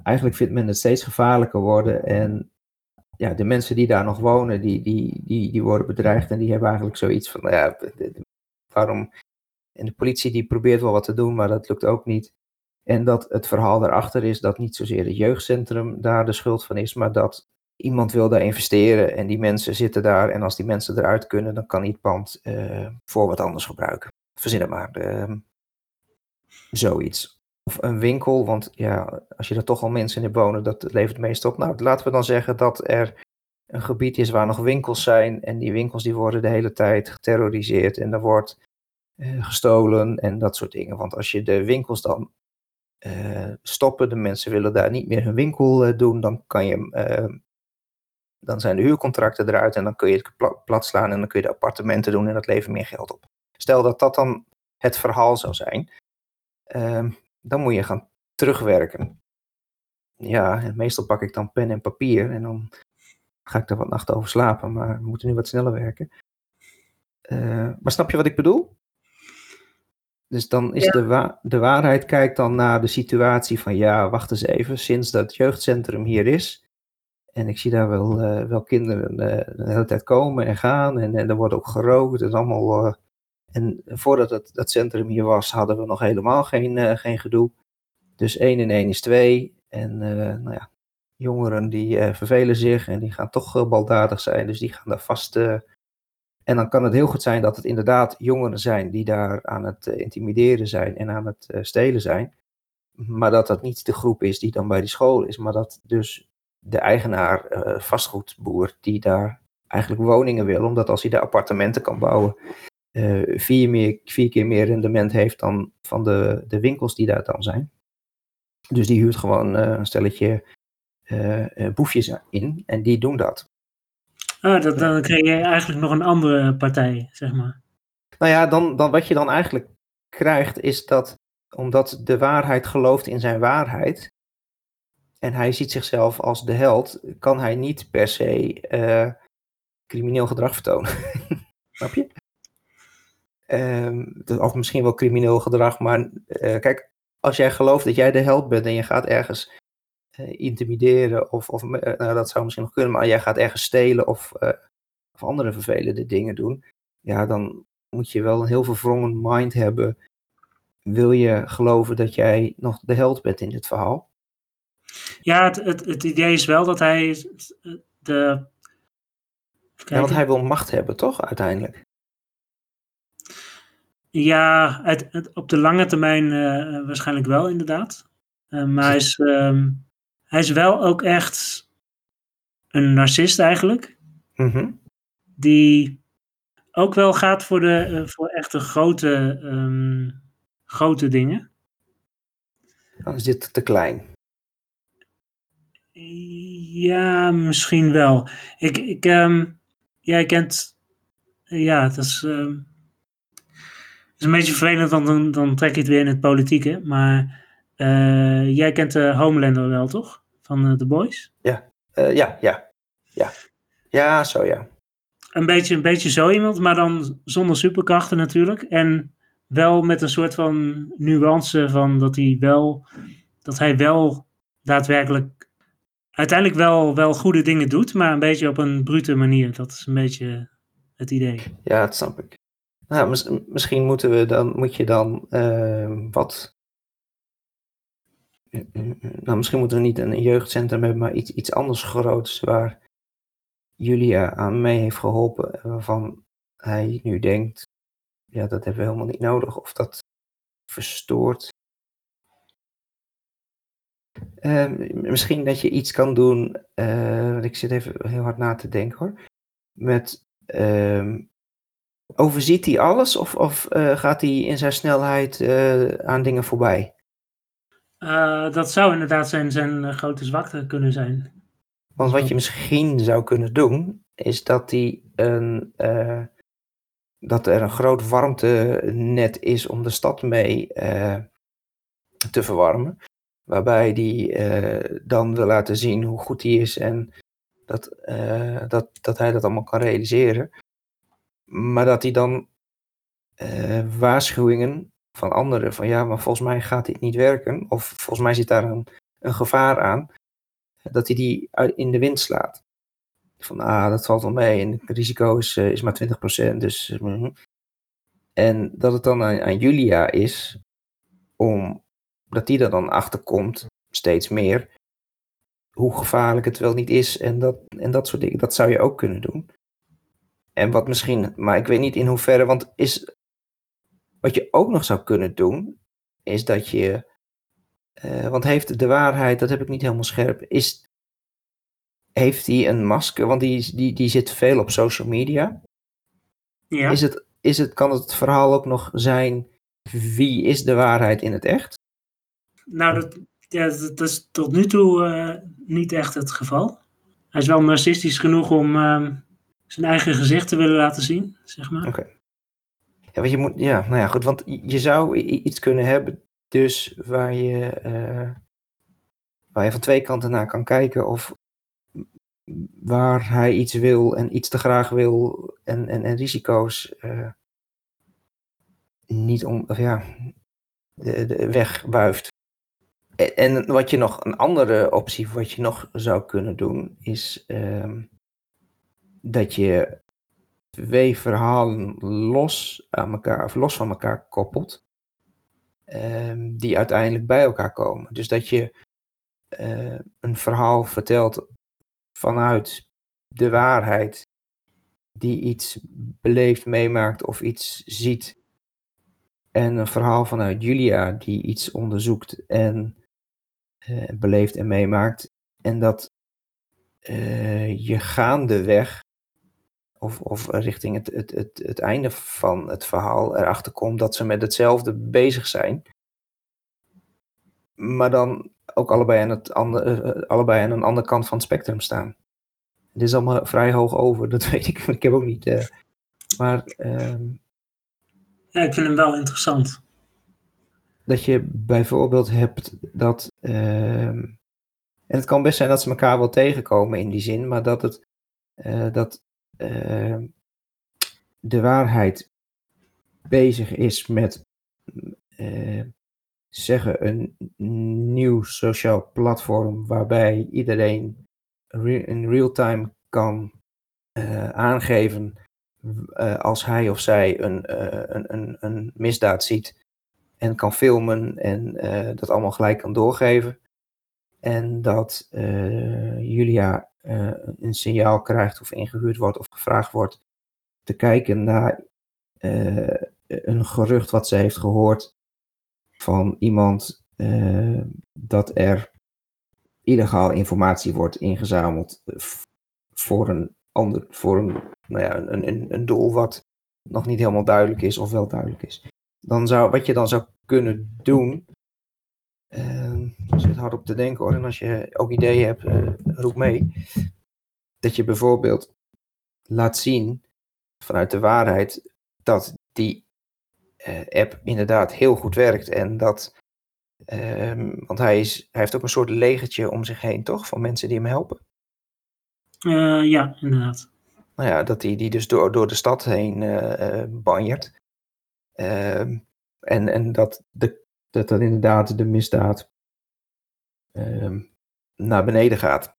eigenlijk vindt men het steeds gevaarlijker worden. En ja, de mensen die daar nog wonen, die, die, die, die worden bedreigd. En die hebben eigenlijk zoiets van, nou ja, waarom... En de politie die probeert wel wat te doen, maar dat lukt ook niet. En dat het verhaal daarachter is dat niet zozeer het jeugdcentrum daar de schuld van is, maar dat iemand wil daar investeren en die mensen zitten daar. En als die mensen eruit kunnen, dan kan hij pand uh, voor wat anders gebruiken verzin het maar. Uh, zoiets. Of een winkel, want ja, als je er toch al mensen in wonen, dat levert meestal op. Nou, laten we dan zeggen dat er een gebied is waar nog winkels zijn. En die winkels die worden de hele tijd geterroriseerd en er wordt uh, gestolen en dat soort dingen. Want als je de winkels dan uh, stoppen, de mensen willen daar niet meer hun winkel uh, doen, dan kan je ehm, dan zijn de huurcontracten eruit en dan kun je het plat slaan en dan kun je de appartementen doen en dat levert meer geld op. Stel dat dat dan het verhaal zou zijn, uh, dan moet je gaan terugwerken. Ja, en meestal pak ik dan pen en papier en dan ga ik er wat nachten over slapen, maar we moeten nu wat sneller werken. Uh, maar snap je wat ik bedoel? Dus dan is de, wa de waarheid kijkt dan naar de situatie van ja, wacht eens even, sinds dat jeugdcentrum hier is, en ik zie daar wel, uh, wel kinderen uh, de hele tijd komen en gaan. En, en er wordt ook gerookt. Het is allemaal uh, en voordat het, dat centrum hier was, hadden we nog helemaal geen, uh, geen gedoe. Dus 1 en 1 is 2. En uh, nou ja, jongeren die uh, vervelen zich en die gaan toch baldadig zijn. Dus die gaan daar vast. en dan kan het heel goed zijn dat het inderdaad jongeren zijn die daar aan het intimideren zijn en aan het stelen zijn. Maar dat dat niet de groep is die dan bij die school is. Maar dat dus de eigenaar, vastgoedboer, die daar eigenlijk woningen wil. Omdat als hij daar appartementen kan bouwen, uh, vier, meer, vier keer meer rendement heeft dan van de, de winkels die daar dan zijn. Dus die huurt gewoon uh, een stelletje uh, boefjes in en die doen dat. Ah, dat, dan krijg je eigenlijk nog een andere partij, zeg maar. Nou ja, dan, dan wat je dan eigenlijk krijgt is dat omdat de waarheid gelooft in zijn waarheid en hij ziet zichzelf als de held, kan hij niet per se crimineel gedrag vertonen. Snap je? Ehm, dat- of misschien wel crimineel gedrag, maar eh, kijk, als jij gelooft dat jij de held bent en je gaat ergens eh, intimideren, of, of eh, nou, dat zou misschien nog kunnen, maar jij gaat ergens stelen of, of andere vervelende dingen doen, ja, dan moet je wel een heel verwrongen mind hebben. Wil je geloven dat jij nog de held bent in dit verhaal? Ja, het, het, het idee is wel dat hij de. Ja, want hij wil macht hebben, toch, uiteindelijk? Ja, het, het, op de lange termijn uh, waarschijnlijk wel, inderdaad. Uh, maar hij is, uh, hij is wel ook echt een narcist eigenlijk. Mm -hmm. Die ook wel gaat voor, de, uh, voor echte grote, um, grote dingen. Dan is dit te klein. Ja, misschien wel. Ik, ik, um, jij kent. Ja, het is. Um, is een beetje vervelend, want dan, dan trek je het weer in het politieke. Maar uh, jij kent de Homelander wel, toch? Van uh, The Boys? Ja, uh, ja, ja. Ja, ja zo ja. Een beetje, een beetje zo iemand, maar dan zonder superkrachten natuurlijk. En wel met een soort van nuance van dat hij wel, dat hij wel daadwerkelijk uiteindelijk wel, wel goede dingen doet, maar een beetje op een brute manier. Dat is een beetje het idee. Ja, dat snap ik. Nou, mis, misschien moeten we dan, moet je dan uh, wat. Nou, misschien moeten we niet een jeugdcentrum hebben, maar iets, iets anders groots waar Julia aan mee heeft geholpen, waarvan hij nu denkt, ja, dat hebben we helemaal niet nodig, of dat verstoort. Uh, misschien dat je iets kan doen, uh, ik zit even heel hard na te denken hoor, met uh, Overziet hij alles of, of uh, gaat hij in zijn snelheid uh, aan dingen voorbij? Uh, dat zou inderdaad zijn, zijn grote zwakte kunnen zijn. Want wat je misschien zou kunnen doen, is dat, hij een, dat er een groot warmtenet is om de stad mee te verwarmen. Waarbij hij dan wil laten zien hoe goed hij is en dat, dat, dat hij dat allemaal kan realiseren. Maar dat hij dan uh, waarschuwingen van anderen van ja, maar volgens mij gaat dit niet werken. Of volgens mij zit daar een, gevaar aan. Dat hij die in de wind slaat. Van ah, dat valt wel mee en het risico is, uh, is maar 20%. Dus, uh, en dat het dan aan, aan Julia is om dat die er dan achter komt, steeds meer. Hoe gevaarlijk het wel niet is en dat, en dat soort dingen. Dat zou je ook kunnen doen. En wat misschien, maar ik weet niet in hoeverre, want is, wat je ook nog zou kunnen doen, is dat je, uh, want heeft de waarheid, dat heb ik niet helemaal scherp, is, heeft hij een masker, want die, die, die zit veel op social media. Ja. Is het, is het, kan het verhaal ook nog zijn, wie is de waarheid in het echt? Nou, dat, ja, dat is tot nu toe uh, niet echt het geval. Hij is wel narcistisch genoeg om... Uh, zijn eigen gezicht te willen laten zien, zeg maar. Oké. Ja, want je moet, ja, nou ja, goed, want je zou iets kunnen hebben, dus waar je, uh, waar je van twee kanten naar kan kijken of waar hij iets wil en iets te graag wil en, en, en risico's uh, niet om, of ja, de, weg. En, wat je nog, een andere optie wat je nog zou kunnen doen, is uh, dat je twee verhalen los, aan elkaar, of los van elkaar koppelt, um, die uiteindelijk bij elkaar komen. Dus dat je uh, een verhaal vertelt vanuit de waarheid, die iets beleeft, meemaakt of iets ziet. En een verhaal vanuit Julia, die iets onderzoekt en uh, beleeft en meemaakt. En dat uh, je gaandeweg of, of richting het, het, het, het einde van het verhaal erachter komt dat ze met hetzelfde bezig zijn. Maar dan ook allebei aan, het andere, allebei aan een andere kant van het spectrum staan. Dit is allemaal vrij hoog over, dat weet ik. Ik heb ook niet. Uh, maar. Uh, ja, ik vind hem wel interessant. Dat je bijvoorbeeld hebt dat. Uh, en het kan best zijn dat ze elkaar wel tegenkomen in die zin, maar dat het. Dat uh, de waarheid bezig is met uh, zeggen een nieuw sociaal platform waarbij iedereen in real time kan uh, aangeven uh, als hij of zij een, een, een, een, misdaad ziet en kan filmen en dat allemaal gelijk kan doorgeven. En dat Julia een signaal krijgt of ingehuurd wordt of gevraagd wordt te kijken naar een gerucht wat ze heeft gehoord van iemand uh, dat er illegaal informatie wordt ingezameld eh, voor een ander, voor een, nou ja, een, een, een doel wat nog niet helemaal duidelijk is of wel duidelijk is. Dan zou, wat je dan zou kunnen doen, ik zit hard op te denken hoor, en als je ook ideeën hebt, uh, roep mee, dat je bijvoorbeeld laat zien vanuit de waarheid dat die uh, app inderdaad heel goed werkt. En dat, um, want hij, is, hij heeft ook een soort legertje om zich heen, toch? Van mensen die hem helpen. Uh, ja, inderdaad. Nou ja, dat hij die dus door, door de stad heen uh, banjert. Uh, en, en dat, de, dat dat inderdaad de misdaad ehm, naar beneden gaat.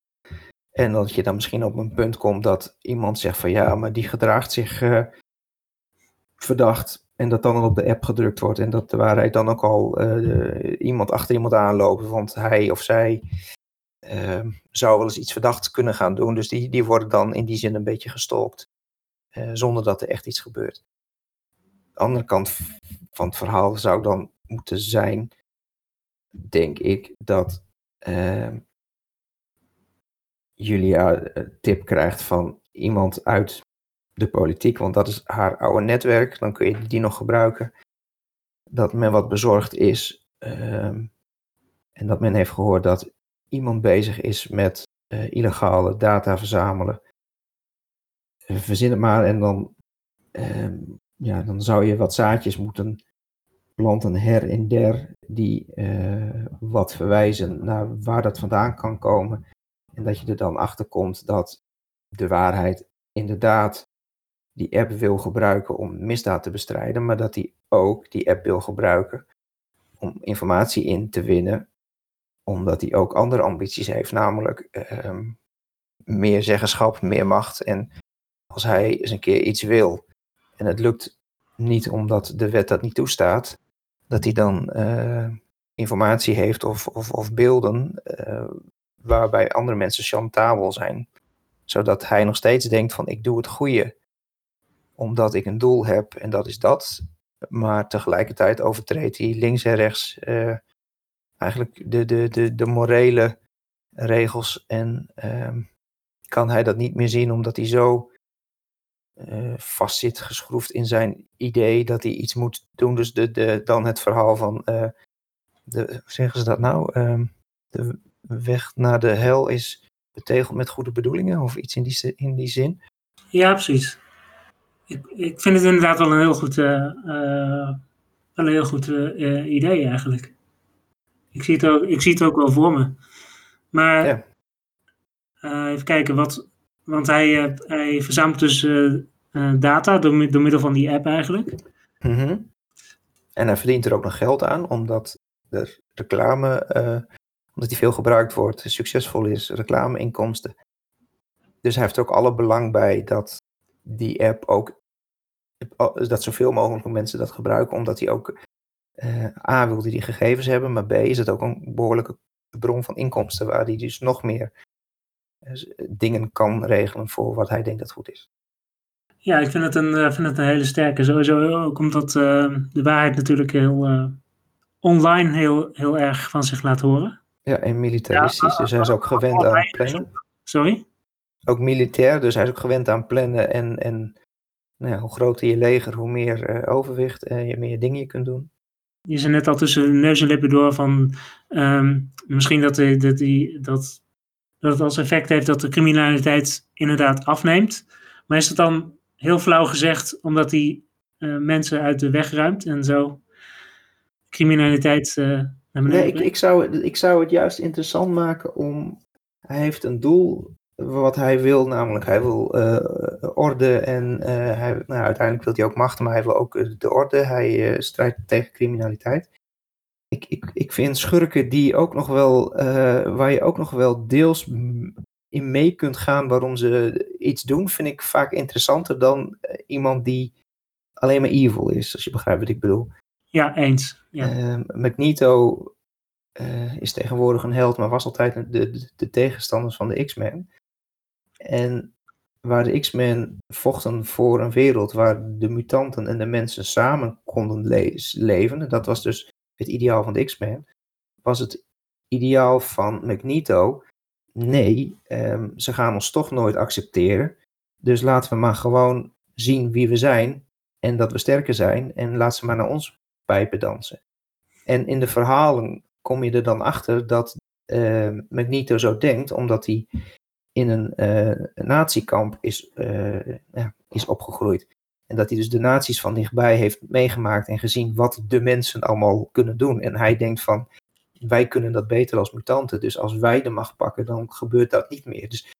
En dat je dan misschien op een punt komt dat iemand zegt van ja, maar die gedraagt zich verdacht. En dat dan op de app gedrukt wordt. En dat de waarheid dan ook al uh, iemand achter iemand aanloopt. Want hij of zij uh, zou wel eens iets verdachts kunnen gaan doen. Dus die, die worden dan in die zin een beetje gestalkt. Uh, zonder dat er echt iets gebeurt. De andere kant van het verhaal zou dan moeten zijn. Denk ik dat ehm, Julia tip krijgt van iemand uit de politiek, want dat is haar oude netwerk. Dan kun je die nog gebruiken. Dat men wat bezorgd is uh, en dat men heeft gehoord dat iemand bezig is met uh, illegale data verzamelen. Verzin het maar en dan, uh, ja, dan zou je wat zaadjes moeten planten her en der die eh, wat verwijzen naar waar dat vandaan kan komen. En dat je er dan achter komt dat de waarheid inderdaad die app wil gebruiken om misdaad te bestrijden, maar dat hij ook die app wil gebruiken om informatie in te winnen, omdat hij ook andere ambities heeft, namelijk uh, meer zeggenschap, meer macht. En als hij eens een keer iets wil en het lukt niet omdat de wet dat niet toestaat, dat hij dan uh, informatie heeft of, of, of beelden uh, waarbij andere mensen chantabel zijn, zodat hij nog steeds denkt van ik doe het goede omdat ik een doel heb en dat is dat. Maar tegelijkertijd overtreedt hij links en rechts uh, eigenlijk de, de, de, de morele regels. En uh, kan hij dat niet meer zien omdat hij zo uh, vastzit, geschroefd in zijn idee dat hij iets moet doen. Dus de, de, dan het verhaal van, uh, de, hoe zeggen ze dat nou? Ehm, de weg naar de hel is betegeld met goede bedoelingen of iets in die, in die zin. Ja, precies ik, ik vind het inderdaad wel een heel goed, uh, uh, wel een heel goed idee eigenlijk. Ik zie, het ook, ik zie het ook wel voor me. Maar ja. even kijken, wat, want hij, hij verzamelt dus data door, door middel van die app eigenlijk. -hmm. En hij verdient er ook nog geld aan, omdat de reclame, omdat die veel gebruikt wordt, succesvol is, reclameinkomsten. Dus hij heeft ook alle belang bij dat die app ook dat zoveel mogelijk mensen dat gebruiken, omdat hij ook A wil die gegevens hebben, maar B is het ook een behoorlijke bron van inkomsten waar hij dus nog meer dingen kan regelen voor wat hij denkt dat goed is. Ja, ik vind het een, uh, vind het een hele sterke. Sowieso ook omdat de waarheid natuurlijk heel online heel, heel erg van zich laat horen. Ja, en militaristisch, ja, dus hij is ook gewend aan plannen. Sorry? Ook militair, dus hij is ook gewend aan plannen en, en nou ja, hoe groter je leger, hoe meer uh, overwicht en je meer dingen je kunt doen. Je zei net al tussen neus en lippen door van um, misschien dat, de, dat, die, dat, dat het als effect heeft dat de criminaliteit inderdaad afneemt. Maar is het dan heel flauw gezegd omdat hij uh, mensen uit de weg ruimt en zo criminaliteit uh, naar beneden Nee, ik, ik, zou, ik zou het juist interessant maken om... Hij heeft een doel wat hij wil, namelijk hij wil uh, orde en hij, nou, uiteindelijk wil hij ook macht, maar hij wil ook de orde. Hij strijdt tegen criminaliteit. Ik, ik, ik vind schurken die ook nog wel, waar je ook nog wel deels in mee kunt gaan waarom ze iets doen, vind ik vaak interessanter dan iemand die alleen maar evil is, als je begrijpt wat ik bedoel. Ja, eens. Ja. Uh, Magneto uh, is tegenwoordig een held, maar was altijd de, de, de tegenstanders van de X-Men. En waar de X-Men vochten voor een wereld waar de mutanten en de mensen samen konden le leven, dat was dus het ideaal van de X-Men, was het ideaal van Magneto, nee, um, ze gaan ons toch nooit accepteren, dus laten we maar gewoon zien wie we zijn en dat we sterker zijn en laat ze maar naar ons pijpen dansen. En in de verhalen kom je er dan achter dat uh, Magneto zo denkt, omdat hij in een uh, natiekamp is, uh, ja, is opgegroeid. En dat hij dus de nazi's van dichtbij heeft meegemaakt en gezien wat de mensen allemaal kunnen doen. En hij denkt van, wij kunnen dat beter als mutanten. Dus als wij de macht pakken, dan gebeurt dat niet meer. Dus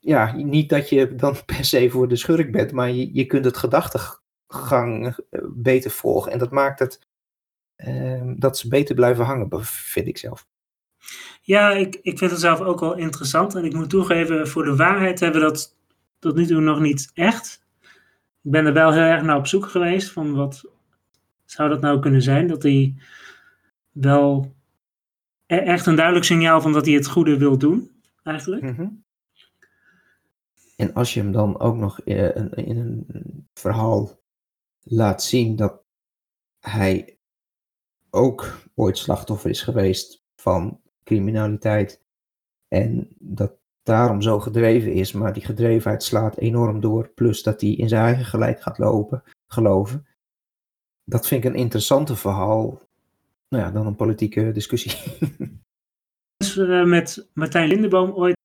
ja, niet dat je dan per se voor de schurk bent, maar je, je kunt het gedachtegang beter volgen. En dat maakt het Ehm, dat ze beter blijven hangen, vind ik zelf. Ja, ik, ik vind het zelf ook wel interessant. En ik moet toegeven, voor de waarheid hebben we dat tot nu toe nog niet echt. Ik ben er wel heel erg naar op zoek geweest van wat zou dat nou kunnen zijn? Dat hij wel e-, echt een duidelijk signaal van dat hij het goede wil doen, eigenlijk. Mhm. En als je hem dan ook nog in een verhaal laat zien dat hij ook ooit slachtoffer is geweest van criminaliteit. En dat daarom zo gedreven is, maar die gedrevenheid slaat enorm door. Plus dat hij in zijn eigen gelijk gaat lopen, geloven. Dat vind ik een interessante verhaal. Nou ja, dan een politieke discussie. Uh, met Martijn Lindeboom ooit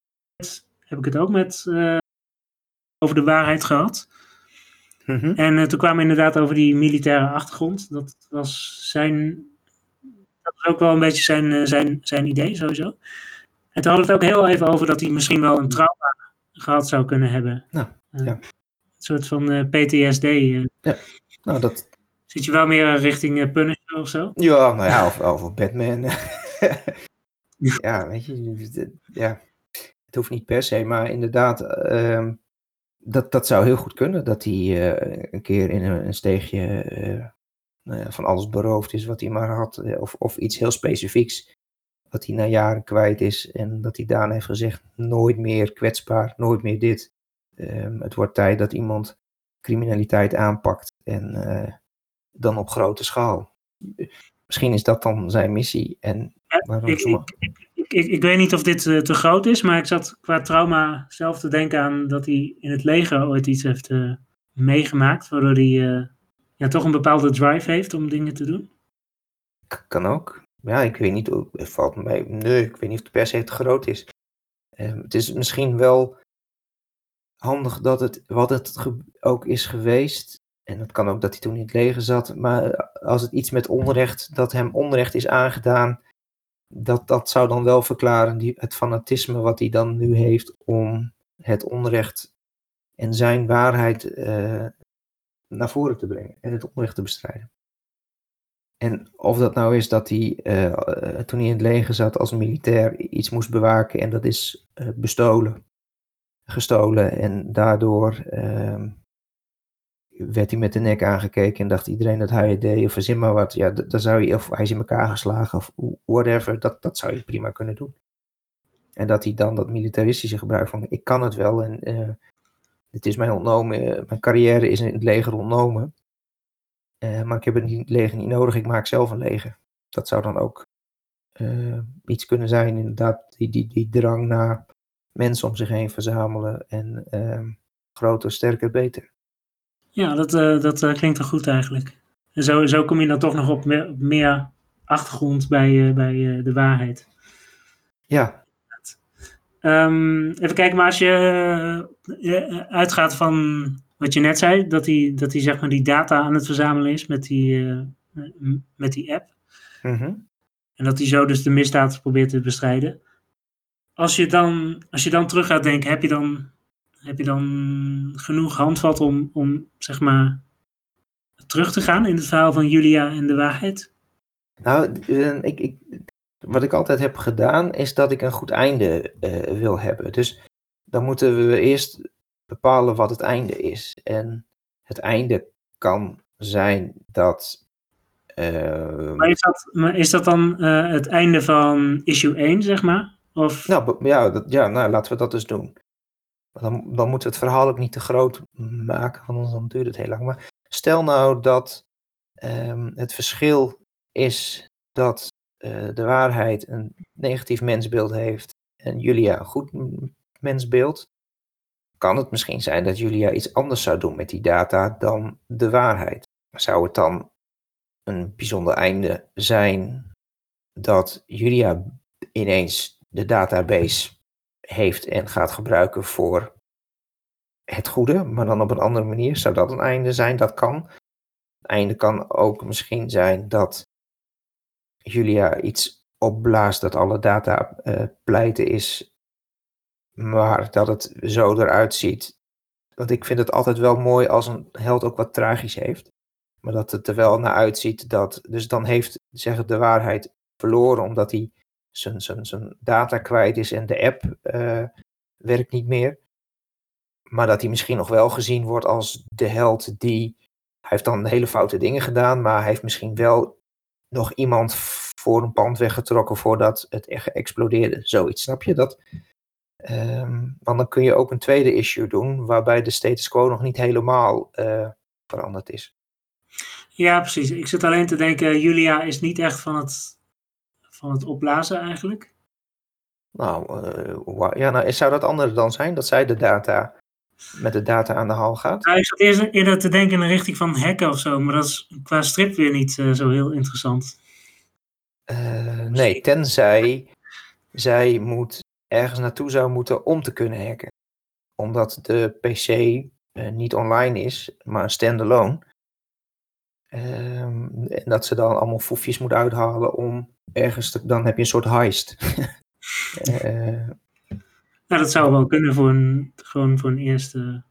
heb ik het ook met uh, over de waarheid gehad. Mm -hmm. En uh, toen kwamen we inderdaad over die militaire achtergrond. Dat was zijn dat is ook wel een beetje zijn, eh, zijn, zijn idee sowieso. En toen hadden we het ook heel even over dat hij misschien wel een trauma gehad zou kunnen hebben. Nou, ja. Een soort van eh, PTSD. Uh. Ja, nou dat... Zit je wel meer richting Punisher of zo? Ja, nou ja, of, of Batman. ja, weet je, ja, het hoeft niet per se, maar inderdaad, uh, dat, dat zou heel goed kunnen. Dat hij uh, een keer in een, een steegje nou van alles beroofd is wat hij maar had. Eh, of, of iets heel specifieks wat hij na jaren kwijt is. En dat hij daarna heeft gezegd, nooit meer kwetsbaar, nooit meer dit. Um, het wordt tijd dat iemand criminaliteit aanpakt. En uh, dan op grote schaal. Misschien is dat dan zijn missie. En waarom ik, ik, ik, ik, ik weet niet of dit uh, te groot is, maar ik zat qua trauma zelf te denken aan dat hij in het leger ooit iets heeft uh, meegemaakt. Waardoor hij ja, toch een bepaalde drive heeft om dingen te doen? Kan ook. Ja, ik weet niet, het valt mij, nee, ik weet niet of het per se te groot is. Um, het is misschien wel handig dat het, wat het ook is geweest, en het kan ook dat hij toen in het leger zat, maar als het iets met onrecht, dat hem onrecht is aangedaan, dat, dat zou dan wel verklaren die, het fanatisme wat hij dan nu heeft om het onrecht en zijn waarheid uh, naar voren te brengen en het onrecht te bestrijden. En of dat nou is dat hij, uh, toen hij in het leger zat als militair, iets moest bewaken en dat is uh, bestolen, gestolen. En daardoor uh, werd hij met de nek aangekeken en dacht iedereen dat hij het deed. Of verzin maar wat. Ja, dan zou je, of hij is in elkaar geslagen of whatever. Dat, dat zou je prima kunnen doen. En dat hij dan dat militaristische gebruik van ik kan het wel en het is mij ontnomen, eh, mijn carrière is in het leger ontnomen. Uh, maar ik heb het leger niet nodig, ik maak zelf een leger. Dat zou dan ook uh, iets kunnen zijn, inderdaad, die, die, die drang naar mensen om zich heen verzamelen en uh, groter, sterker, beter. Ja, dat, dat klinkt er goed eigenlijk. En zo, zo kom je dan toch nog op meer, meer achtergrond bij, bij de waarheid. Ja, Um, even kijken, maar als je uitgaat van wat je net zei, dat hij, dat hij zeg maar die data aan het verzamelen is met die, uh, met die app. Mm -hmm. En dat hij zo dus de misdaad probeert te bestrijden. als je dan, als je dan terug gaat denken, heb je dan, heb je dan genoeg handvat om, om zeg maar terug te gaan in het verhaal van Julia en de waarheid? Nou, eh, ik, ik, wat ik altijd heb gedaan, is dat ik een goed einde uh, wil hebben. Dus dan moeten we eerst bepalen wat het einde is. En het einde kan zijn dat. Uh, maar, is dat maar is dat dan uh, het einde van issue 1, zeg maar? Of... Nou, ja, dat, ja, nou, laten we dat dus doen. Dan, dan moeten we het verhaal ook niet te groot maken, want anders dan duurt het heel lang. Maar stel nou dat um, het verschil is dat uh, de waarheid een negatief mensbeeld heeft en Julia een goed mensbeeld kan het misschien zijn dat Julia iets anders zou doen met die data dan de waarheid. Zou het dan een bijzonder einde zijn dat Julia ineens de database heeft en gaat gebruiken voor het goede, maar dan op een andere manier? Zou dat een einde zijn? Dat kan. Het einde kan ook misschien zijn dat Julia iets opblaast dat alle data uh, pleiten is maar dat het zo eruit ziet. Want ik vind het altijd wel mooi als een held ook wat tragisch heeft. Maar dat het er wel naar uitziet dat. Dus dan heeft, zeg de waarheid verloren omdat hij zijn, zijn, zijn data kwijt is en de app uh, werkt niet meer. Maar dat hij misschien nog wel gezien wordt als de held die. Hij heeft dan hele foute dingen gedaan, maar hij heeft misschien wel nog iemand voor een pand weggetrokken voordat het echt explodeerde. Zoiets, snap je? Dat, Um, want dan kun je ook een tweede issue doen, waarbij de status quo nog niet helemaal uh, veranderd is. Ja, precies. Ik zit alleen te denken, Julia is niet echt van het, van het opblazen eigenlijk. Nou, uh, ja, nou, zou dat anders dan zijn? Dat zij de data met de data aan de haal gaat? Nou, ik zat eerst eerder te denken in de richting van hacken of zo, maar dat is qua strip weer niet uh, zo heel interessant. nee, tenzij zij moet ergens naartoe zou moeten om te kunnen hacken. Omdat de PC uh, niet online is, maar standalone. Um, en dat ze dan allemaal foefjes moet uithalen om ergens te, dan heb je een soort heist. uh, nou, dat zou wel kunnen voor een, gewoon voor een eerste.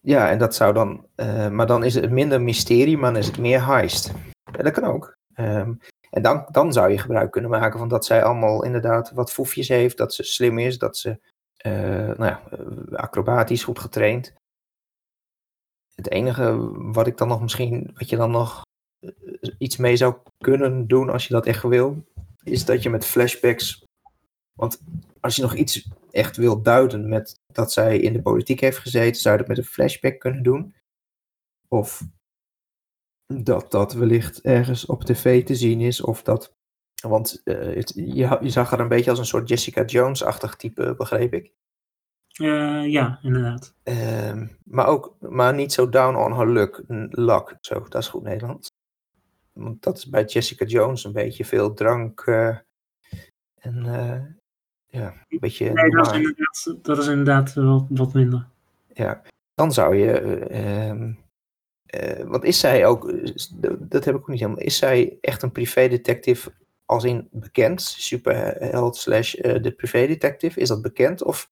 Ja, en dat zou dan, uh, maar dan is het minder mysterie, maar dan is het meer heist. Ja, dat kan ook. Um, en dan, dan zou je gebruik kunnen maken van dat zij allemaal inderdaad wat foefjes heeft, dat ze slim is, dat ze uh, nou ja, eh, acrobatisch goed getraind. Het enige wat ik dan nog misschien, wat je dan nog eh, iets mee zou kunnen doen als je dat echt wil, is dat je met flashbacks. Want als je nog iets echt wil duiden met dat zij in de politiek heeft gezeten, zou je dat met een flashback kunnen doen. Of dat dat wellicht ergens op tv te zien is. Of dat. Want uh, het, je, je, zag er een beetje als een soort Jessica Jones-achtig type, begreep ik. Uh, ja, inderdaad. Uh, maar, ook, maar niet zo down on her luck, luck. Zo, dat is goed Nederlands. Want dat is bij Jessica Jones een beetje veel drank. Uh, en ja, een beetje. Nee, dat is inderdaad, dat is inderdaad wat, wat minder. Ja, dan zou je ehm, uh, want is zij ook, dat heb ik ook niet helemaal, is zij echt een privédetective als in bekend, superheld slash uh, de privédetective, is dat bekend of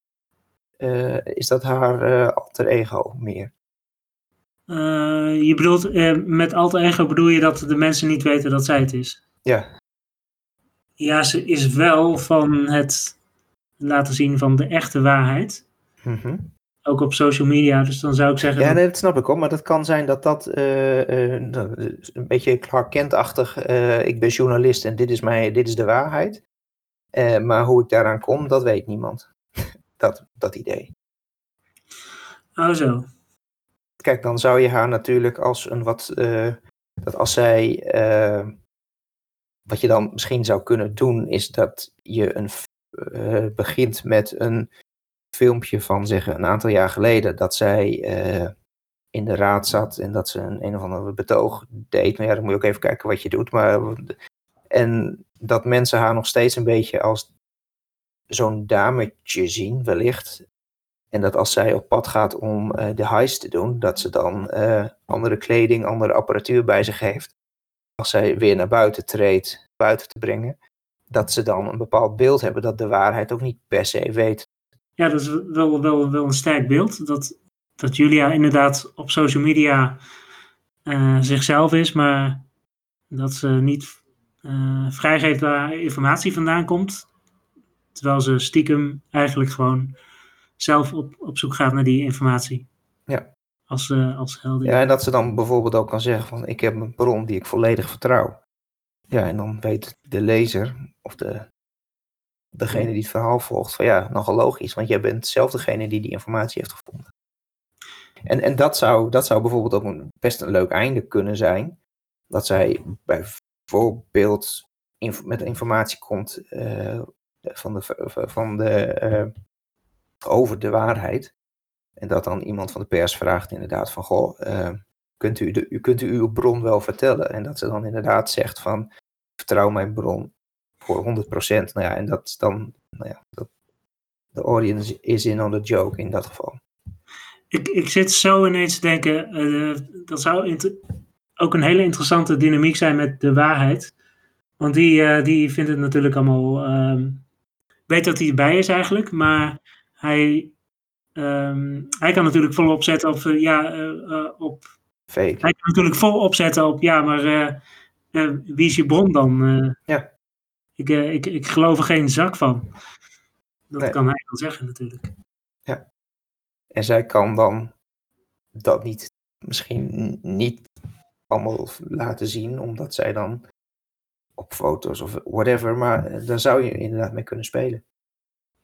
uh, is dat haar alter ego meer? je bedoelt, met alter ego bedoel je dat de mensen niet weten dat zij het is? Ja. Ja, ze is wel van het laten zien van de echte waarheid. Mm ook op social media. Dus dan zou ik zeggen. Ja, nee, dat snap ik ook. Maar dat kan zijn dat dat uh, uh, een beetje Clark Kent-achtig. Uh, ik ben journalist en dit is, mijn, dit is de waarheid. maar hoe ik daaraan kom, dat weet niemand. dat, dat idee. Oh, zo. Kijk, dan zou je haar natuurlijk als een wat. dat als zij. wat je dan misschien zou kunnen doen, is dat je een, begint met een filmpje van zeggen een aantal jaar geleden dat zij uh, in de raad zat en dat ze een, een of ander betoog deed. Nou ja, dan moet je ook even kijken wat je doet. Maar, en dat mensen haar nog steeds een beetje als zo'n dametje zien, wellicht. En dat als zij op pad gaat om uh, de heist te doen, dat ze dan uh, andere kleding, andere apparatuur bij zich heeft. Als zij weer naar buiten treedt, buiten te brengen. dat ze dan een bepaald beeld hebben dat de waarheid ook niet per se weet. Ja, dat is wel, wel, wel een sterk beeld. Dat, dat Julia inderdaad op social media uh, zichzelf is, maar dat ze niet uh, vrijgeeft waar informatie vandaan komt. Terwijl ze stiekem eigenlijk gewoon zelf op, op zoek gaat naar die informatie. Ja. Als, uh, als heldin. Ja, en dat ze dan bijvoorbeeld ook kan zeggen van ik heb een bron die ik volledig vertrouw. Ja, en dan weet de lezer of de, degene die het verhaal volgt van ja, nogal logisch, want jij bent zelf degene die die informatie heeft gevonden. En, en dat, zou, dat zou bijvoorbeeld ook een, best een leuk einde kunnen zijn. Dat zij bijvoorbeeld inf met informatie komt uh, van de, van de, uh, over de waarheid. En dat dan iemand van de pers vraagt inderdaad van, goh, uh, kunt, u de, u, kunt u uw bron wel vertellen? En dat ze dan inderdaad zegt van, vertrouw mijn bron voor 100%. Nou ja, en dat is dan, nou ja, dat, de audience is in on the joke in dat geval. Ik, ik zit zo ineens te denken, uh, dat zou ook een hele interessante dynamiek zijn met de waarheid. Want die, uh, die vindt het natuurlijk allemaal, um, weet dat hij erbij is eigenlijk, maar hij, um, hij kan natuurlijk volop zetten op, uh, ja, op Fake. Hij kan natuurlijk volop zetten op, ja, maar wie is je bron dan? ja. Ik, ik, ik geloof er geen zak van. Dat nee. kan hij wel zeggen natuurlijk. Ja. En zij kan dan dat niet, misschien niet allemaal laten zien, omdat zij dan op foto's of whatever, maar daar zou je inderdaad mee kunnen spelen.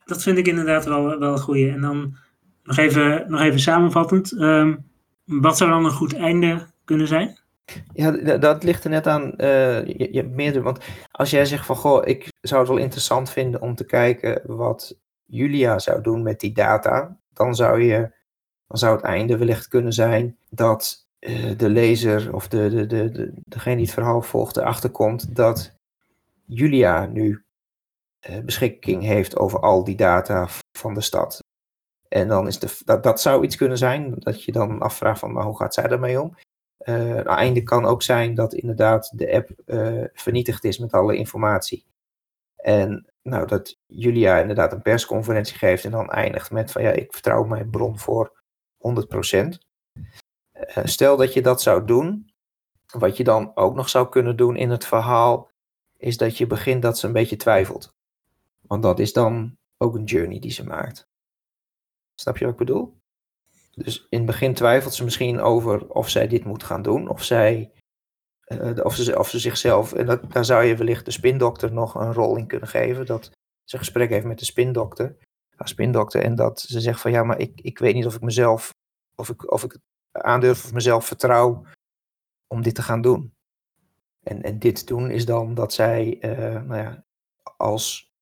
Dat vind ik inderdaad wel, wel een goeie. En dan nog even, nog even samenvattend, um, wat zou dan een goed einde kunnen zijn? Ja, dat ligt er net aan. Uh, je, meerdere. Want als jij zegt van goh, ik zou het wel interessant vinden om te kijken wat Julia zou doen met die data, dan zou je, dan zou het einde wellicht kunnen zijn dat uh, de lezer of de, de, de, de, degene die het verhaal volgt erachter komt dat Julia nu uh, beschikking heeft over al die data van de stad. En dan is de, dat, dat zou iets kunnen zijn, dat je dan afvraagt van, maar hoe gaat zij daarmee om? Uh, einde kan ook zijn dat inderdaad de app uh, vernietigd is met alle informatie. En nou, dat Julia inderdaad een persconferentie geeft en dan eindigt met van ja, ik vertrouw mijn bron voor 100%. Uh, stel dat je dat zou doen, wat je dan ook nog zou kunnen doen in het verhaal, is dat je begint dat ze een beetje twijfelt. Want dat is dan ook een journey die ze maakt. Snap je wat ik bedoel? Dus in het begin twijfelt ze misschien over of zij dit moet gaan doen, of zij, uh, of ze, of ze zichzelf, en daar zou je wellicht de spindokter nog een rol in kunnen geven, dat ze een gesprek heeft met de spindokter, haar spindokter, en dat ze zegt van ja, maar ik, ik weet niet of ik mezelf, of ik, of ik aandurf of mezelf vertrouw om dit te gaan doen. En, en dit doen is dan dat zij, uh, nou ja, als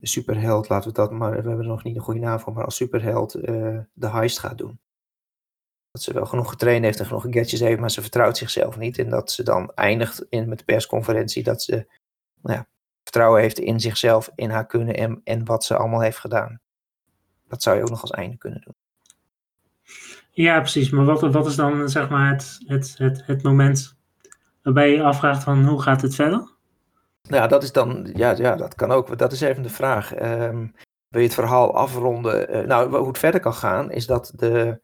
superheld, laten we dat maar, we hebben er nog niet een goede naam voor, maar als superheld uh, de heist gaat doen dat ze wel genoeg getraind heeft en genoeg gadgets heeft, maar ze vertrouwt zichzelf niet. En dat ze dan eindigt in, met de persconferentie dat ze nou ja, vertrouwen heeft in zichzelf, in haar kunnen en, en wat ze allemaal heeft gedaan. Dat zou je ook nog als einde kunnen doen. Ja, precies. Maar wat, wat is dan zeg maar het, het, het, het moment waarbij je afvraagt van hoe gaat het verder? Nou, dat is dan, ja, ja dat kan ook. Dat is even de vraag. Um, wil je het verhaal afronden? Uh, nou, hoe het verder kan gaan, is dat de,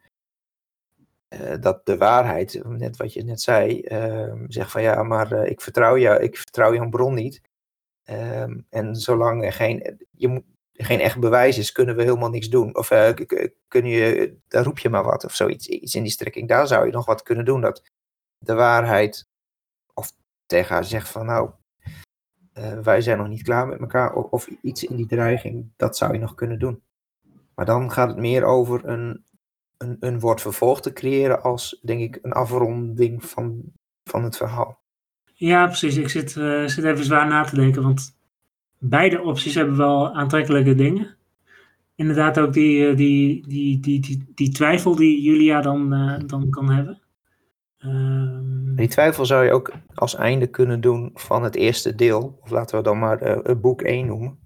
uh, dat de waarheid, net wat je net zei, uh, zegt van ja, maar uh, ik vertrouw je, ik vertrouw jouw bron niet. Ehm, en zolang er geen, je moet, geen echt bewijs is, kunnen we helemaal niks doen. Of kun je, daar roep je maar wat of zoiets, iets in die strekking. Daar zou je nog wat kunnen doen. Dat de waarheid, of tegen haar zegt van nou, wij zijn nog niet klaar met elkaar, of, of iets in die dreiging, dat zou je nog kunnen doen. Maar dan gaat het meer over een, een, een woord vervolg te creëren als, denk ik, een afronding van, van het verhaal. Ja, precies. Ik zit, uh, zit even zwaar na te denken, want beide opties hebben wel aantrekkelijke dingen. Inderdaad ook die, die, die, die, die, die twijfel die Julia dan, uh, dan kan hebben. Um... Die twijfel zou je ook als einde kunnen doen van het eerste deel, of laten we dan maar uh, boek 1 noemen.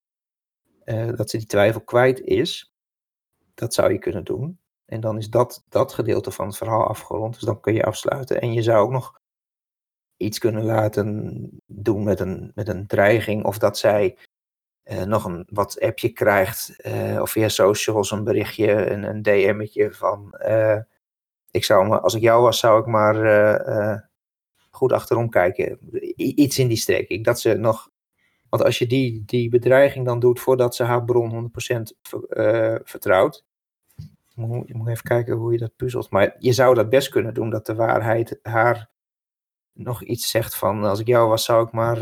dat ze die twijfel kwijt is. Dat zou je kunnen doen. En dan is dat, dat gedeelte van het verhaal afgerond. Dus dan kun je afsluiten. En je zou ook nog iets kunnen laten doen met een, met een dreiging. Of dat zij uh, nog een wat appje krijgt, uh, of via socials een berichtje, een, een DM'tje van, uh, ik zou me, als ik jou was, zou ik maar goed achterom kijken. Iets in die streek. Dat ze nog, want als je die, die bedreiging dan doet voordat ze haar bron 100% ver, vertrouwt, je moet even kijken hoe je dat puzzelt. Maar je zou dat best kunnen doen, dat de waarheid haar nog iets zegt van, als ik jou was, zou ik maar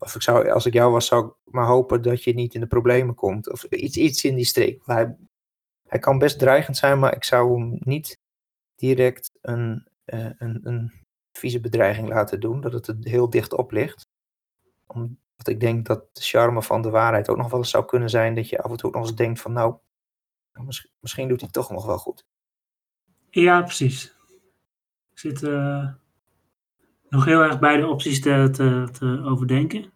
of ik zou, als ik jou was, zou ik maar hopen dat je niet in de problemen komt. Of iets, iets in die streek. Hij, hij kan best dreigend zijn, maar ik zou hem niet direct een, uh, een, een vieze bedreiging laten doen. Dat het heel dicht op ligt. Omdat ik denk dat de charme van de waarheid ook nog wel eens zou kunnen zijn. Dat je af en toe nog eens denkt van nou, misschien, misschien doet hij toch nog wel goed. Ja, precies. Ik zit... Uh nog heel erg beide opties te, te, overdenken.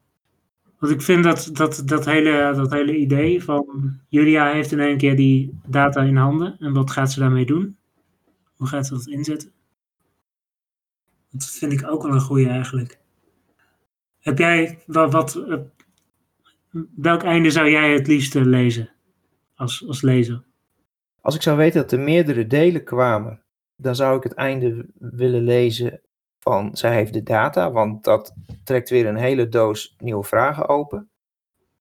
Want ik vind dat, dat, dat, hele, dat hele idee van Julia heeft in één keer die data in handen en wat gaat ze daarmee doen? Hoe gaat ze dat inzetten? Dat vind ik ook wel een goede eigenlijk. Heb jij wat, wat uh, welk einde zou jij het liefst lezen als, lezer? Als ik zou weten dat er meerdere delen kwamen, dan zou ik het einde willen lezen van zij heeft de data, want dat trekt weer een hele doos nieuwe vragen open.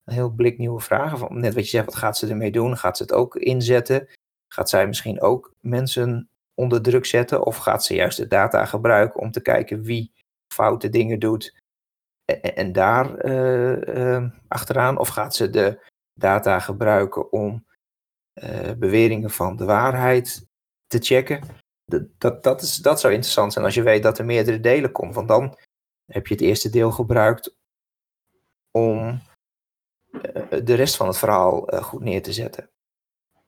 Een heel blik nieuwe vragen. Van, net wat je zegt, wat gaat ze ermee doen? Gaat ze het ook inzetten? Gaat zij misschien ook mensen onder druk zetten? Of gaat ze juist de data gebruiken om te kijken wie foute dingen doet en, daar uh, achteraan? Of gaat ze de data gebruiken om beweringen van de waarheid te checken? dat, dat, is, dat zou interessant zijn als je weet dat er meerdere delen komen. Want dan heb je het eerste deel gebruikt om eh, de rest van het verhaal eh, goed neer te zetten.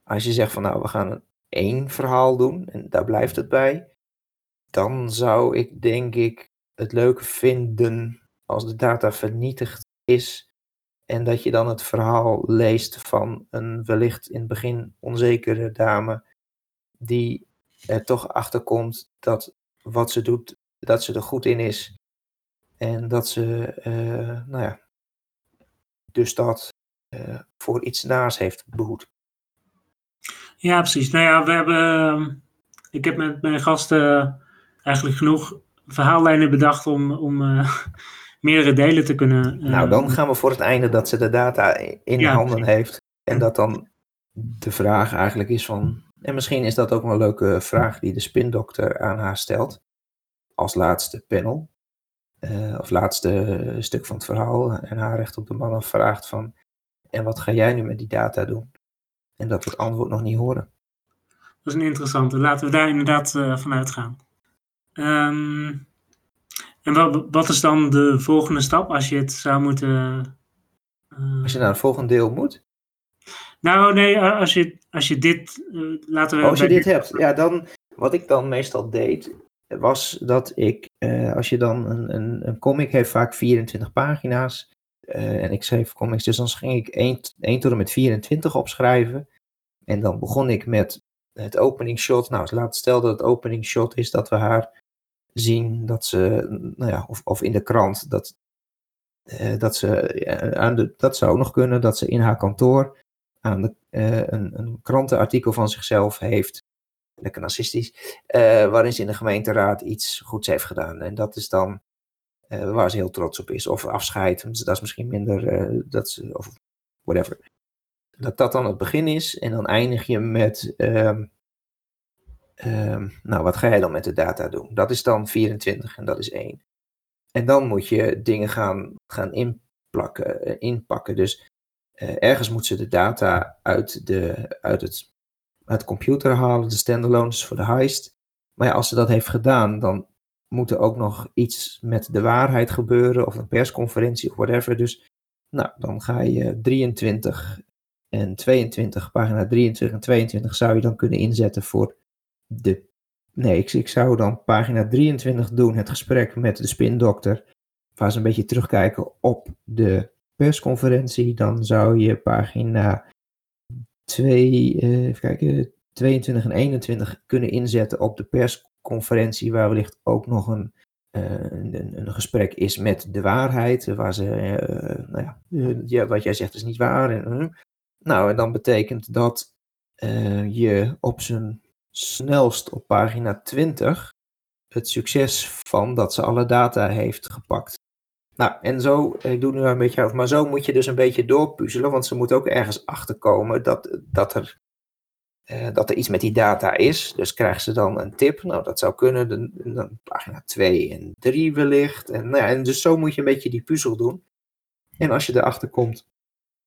Als je zegt van nou, we gaan één verhaal doen en daar blijft het bij, dan zou ik denk ik het leuk vinden als de data vernietigd is en dat je dan het verhaal leest van een wellicht in het begin onzekere dame die er toch achter komt dat wat ze doet, dat ze er goed in is. En dat ze, uh, nou ja, dus dat uh, voor iets naars heeft behoed. Ja, precies. Nou ja, we hebben, ehm, ik heb met mijn gasten eigenlijk genoeg verhaallijnen bedacht om, om uh, meerdere delen te kunnen. nou, dan gaan we voor het einde dat ze de data in ja, handen heeft. En dat dan de vraag eigenlijk is van, en misschien is dat ook wel een leuke vraag die de spindokter aan haar stelt. Als laatste panel. Uh, of laatste stuk van het verhaal. En haar recht op de mannen vraagt van. En wat ga jij nu met die data doen? En dat we het antwoord nog niet horen. Dat is een interessante. Laten we daar inderdaad uh, vanuit gaan. Um, en wat, wat, is dan de volgende stap als je het zou moeten. Uh, als je naar het volgende deel moet? Nou, nee, als je, als je dit. Uh, laten we. Als je dit hebt, ja, dan. Wat ik dan meestal deed, was dat ik. Uh, als je dan een, een, een comic heeft, vaak 24 pagina's. En ik schreef comics, dus dan ging ik 1, 1 tot en met 24 opschrijven. En dan begon ik met het opening shot. Nou, laat stel dat het opening shot is dat we haar zien dat ze, nou ja, of, of in de krant, dat, dat ze, aan de, dat zou nog kunnen, dat ze in haar kantoor aan de, uh, een, een krantenartikel van zichzelf heeft, lekker narcistisch, waarin ze in de gemeenteraad iets goeds heeft gedaan. En dat is dan waar ze heel trots op is. Of afscheid, dat is misschien minder, dat ze, of whatever. Dat dat dan het begin is en dan eindig je met, um, um, nou wat ga jij dan met de data doen? Dat is dan 24 en dat is 1. En dan moet je dingen gaan, gaan inplakken, inpakken. Dus uh, ergens moet ze de data uit, de, uit, het, uit computer halen, de standalones voor de heist. Maar als ze dat heeft gedaan, dan moet er ook nog iets met de waarheid gebeuren, of een persconferentie of whatever. Dus nou, dan ga je 23 en 22, pagina 23 en 22 zou je dan kunnen inzetten voor de. Nee, ik, ik zou dan pagina 23 doen, het gesprek met de spindokter, waar ze een beetje terugkijken op de persconferentie, dan zou je pagina 2, uh, even kijken, 22 en 21 kunnen inzetten op de persconferentie, waar wellicht ook nog een een, een, gesprek is met de waarheid, waar ze, nou ja, ja, wat jij zegt is niet waar. En, nou, en dan betekent dat je op zijn snelst op pagina 20 het succes van dat ze alle data heeft gepakt. Nou, en zo, ik doe nu een beetje af, maar zo moet je dus een beetje doorpuzzelen, want ze moet ook ergens achterkomen dat, dat, er, eh, dat er iets met die data is. Dus krijgt ze dan een tip, nou dat zou kunnen, de, pagina 2 en 3 wellicht. En, nou en dus zo moet je een beetje die puzzel doen. En als je erachter komt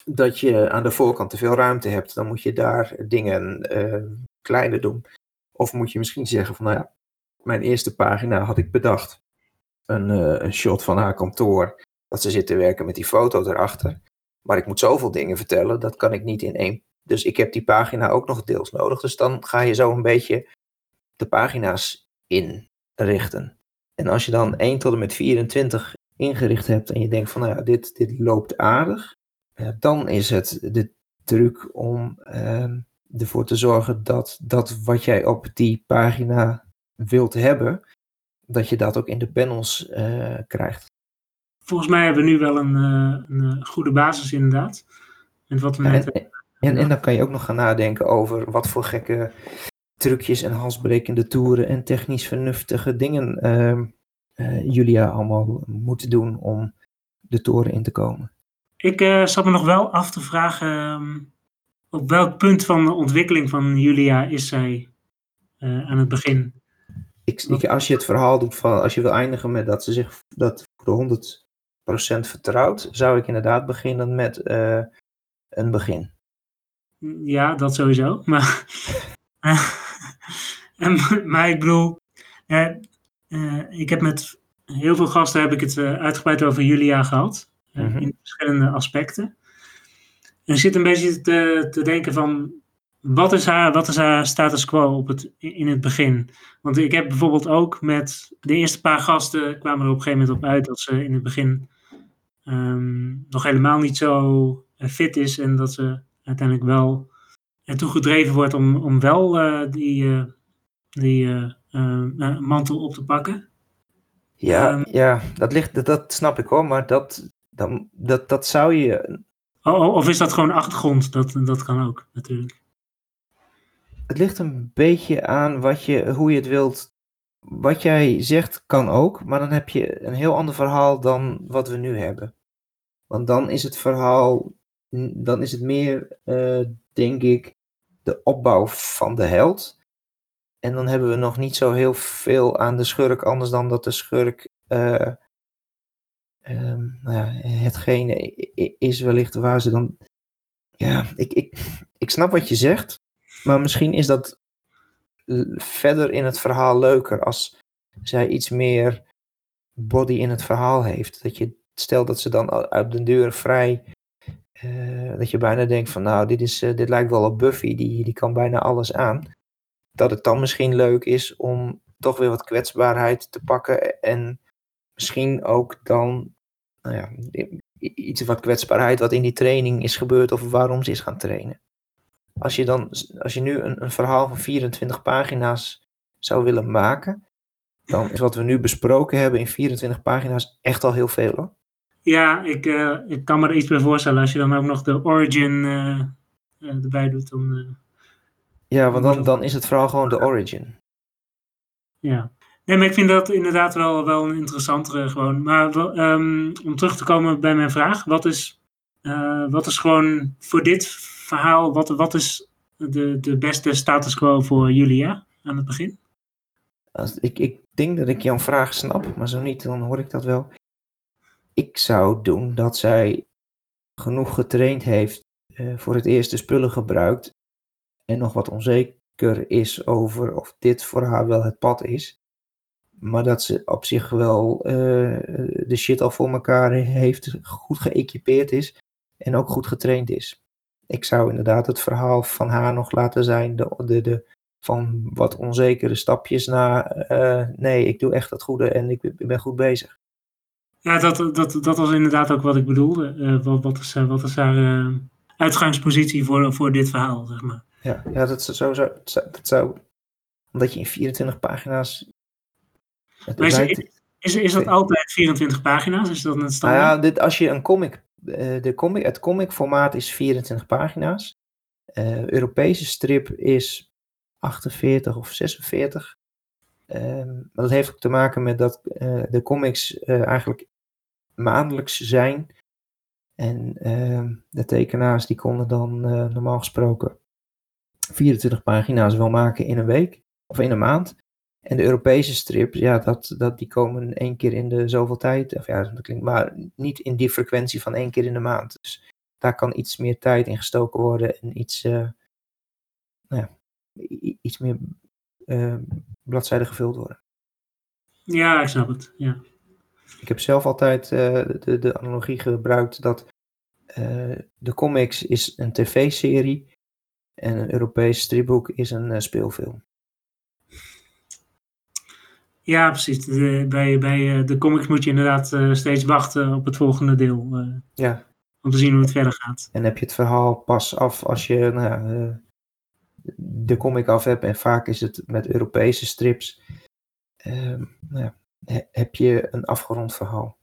dat je aan de voorkant te veel ruimte hebt, dan moet je daar dingen uh, kleiner doen. Of moet je misschien zeggen van, nou ja, mijn eerste pagina had ik bedacht. Een, uh, een shot van haar kantoor. Dat ze zit te werken met die foto erachter. Maar ik moet zoveel dingen vertellen, dat kan ik niet in één. Dus ik heb die pagina ook nog deels nodig. Dus dan ga je zo een beetje de pagina's inrichten. En als je dan 1 tot en met 24 ingericht hebt en je denkt van nou ja, dit, dit loopt aardig. dan is het de truc om uh, ervoor te zorgen dat dat wat jij op die pagina wilt hebben, dat je dat ook in de panels uh, krijgt. Volgens mij hebben we nu wel een, uh, een goede basis inderdaad. En, wat we net... en, en, en, dan kan je ook nog gaan nadenken over wat voor gekke trucjes en halsbrekende toeren en technisch vernuftige dingen uh, Julia allemaal moeten doen om de toren in te komen. Ik zat me nog wel af te vragen ehm, op welk punt van de ontwikkeling van Julia is zij aan het begin? Ik, als je het verhaal doet van, als je wil eindigen met dat ze zich dat voor de 100% vertrouwt, zou ik inderdaad beginnen met uh, een begin. Ja, dat sowieso. Maar, maar ik bedoel, uh, ik heb met heel veel gasten heb ik het uitgebreid over Julia gehad. Mm -hmm. In verschillende aspecten. En ik zit een beetje te, te denken van, wat is, haar, wat is haar status quo op het, in het begin? Want ik heb bijvoorbeeld ook met de eerste paar gasten kwamen er op een gegeven moment op uit dat ze in het begin um, nog helemaal niet zo eh, fit is en dat ze uiteindelijk wel ertoe gedreven wordt om, om wel uh, die, uh, die uh, mantel op te pakken. Ja, um, ja dat, ligt, dat, dat snap ik hoor, maar dat, dan, dat, dat zou je. Oh, of is dat gewoon achtergrond? Dat, dat kan ook natuurlijk. Het ligt een beetje aan wat je, hoe je het wilt. Wat jij zegt kan ook, maar dan heb je een heel ander verhaal dan wat we nu hebben. Want dan is het verhaal, dan is het meer, uh, denk ik, de opbouw van de held. En dan hebben we nog niet zo heel veel aan de schurk, anders dan dat de schurk uh, um, nou ja, hetgene is wellicht waar ze dan. Ja, ik, ik, ik snap wat je zegt. Maar misschien is dat verder in het verhaal leuker als zij iets meer body in het verhaal heeft. Dat je stelt dat ze dan uit de deur vrij. Uh, dat je bijna denkt van nou, dit, is, uh, dit lijkt wel op Buffy, die, die kan bijna alles aan. Dat het dan misschien leuk is om toch weer wat kwetsbaarheid te pakken. En misschien ook dan nou ja, iets wat kwetsbaarheid wat in die training is gebeurd of waarom ze is gaan trainen. Als je, dan, als je nu een, een verhaal van 24 pagina's zou willen maken, dan is wat we nu besproken hebben in 24 pagina's echt al heel veel hoor. Ja, ik, uh, ik kan me er iets bij voorstellen. Als je dan ook nog de origin uh, uh, erbij doet, dan... ja, want dan, dan is het verhaal gewoon de origin. Ja. Nee, maar ik vind dat inderdaad wel, wel een interessantere gewoon. Maar um, om terug te komen bij mijn vraag. Wat is, wat is gewoon voor dit verhaal, wat, wat is de, de beste status quo voor Julia aan het begin? Ik, ik denk dat ik jouw vraag snap, maar zo niet, dan hoor ik dat wel. Ik zou doen dat zij genoeg getraind heeft, uh, voor het eerst de spullen gebruikt en nog wat onzeker is over of dit voor haar wel het pad is. Maar dat ze op zich wel uh, de shit al voor elkaar heeft, goed geëquipeerd is en ook goed getraind is ik zou inderdaad het verhaal van haar nog laten zijn, de, de, de, van wat onzekere stapjes naar, uh, nee, ik doe echt het goede en ik, ik, ben goed bezig. Ja, dat, dat, dat was inderdaad ook wat ik bedoelde. Uh, wat, wat, is, wat is haar uitgangspositie voor, voor dit verhaal, zeg maar. Ja, ja dat, zou, zo, dat zou, omdat je in 24 pagina's... Het maar is, Is, is dat altijd 24 pagina's? Is dat een Nou standaard? ja, dit, als je een comic, eh, de comic, het comic formaat is 24 pagina's. Eh, Europese strip is 48 of 46. Ehm, dat heeft ook te maken met dat eh, de comics eigenlijk maandelijks zijn. En ehm, de tekenaars die konden dan normaal gesproken 24 pagina's wel maken in een week of in een maand. En de Europese strips, ja, dat, dat, die komen één keer in de zoveel tijd. Of ja, dat klinkt maar niet in die frequentie van één keer in de maand. Dus daar kan iets meer tijd in gestoken worden en iets, eh, nou ja, iets meer eh, bladzijden gevuld worden. Ja, ik snap het. Ja. Ik heb zelf altijd eh, de, de analogie gebruikt dat de comics is een tv-serie en een Europees stripboek is een speelfilm. Ja, precies. De, bij bij eh, de comics moet je inderdaad eh, steeds wachten op het volgende deel. eh, Ja, om te zien hoe het verder gaat. en heb je het verhaal pas af als je nou ja, de comic af hebt. En vaak is het met Europese strips. ehm, nou ja, heb je een afgerond verhaal.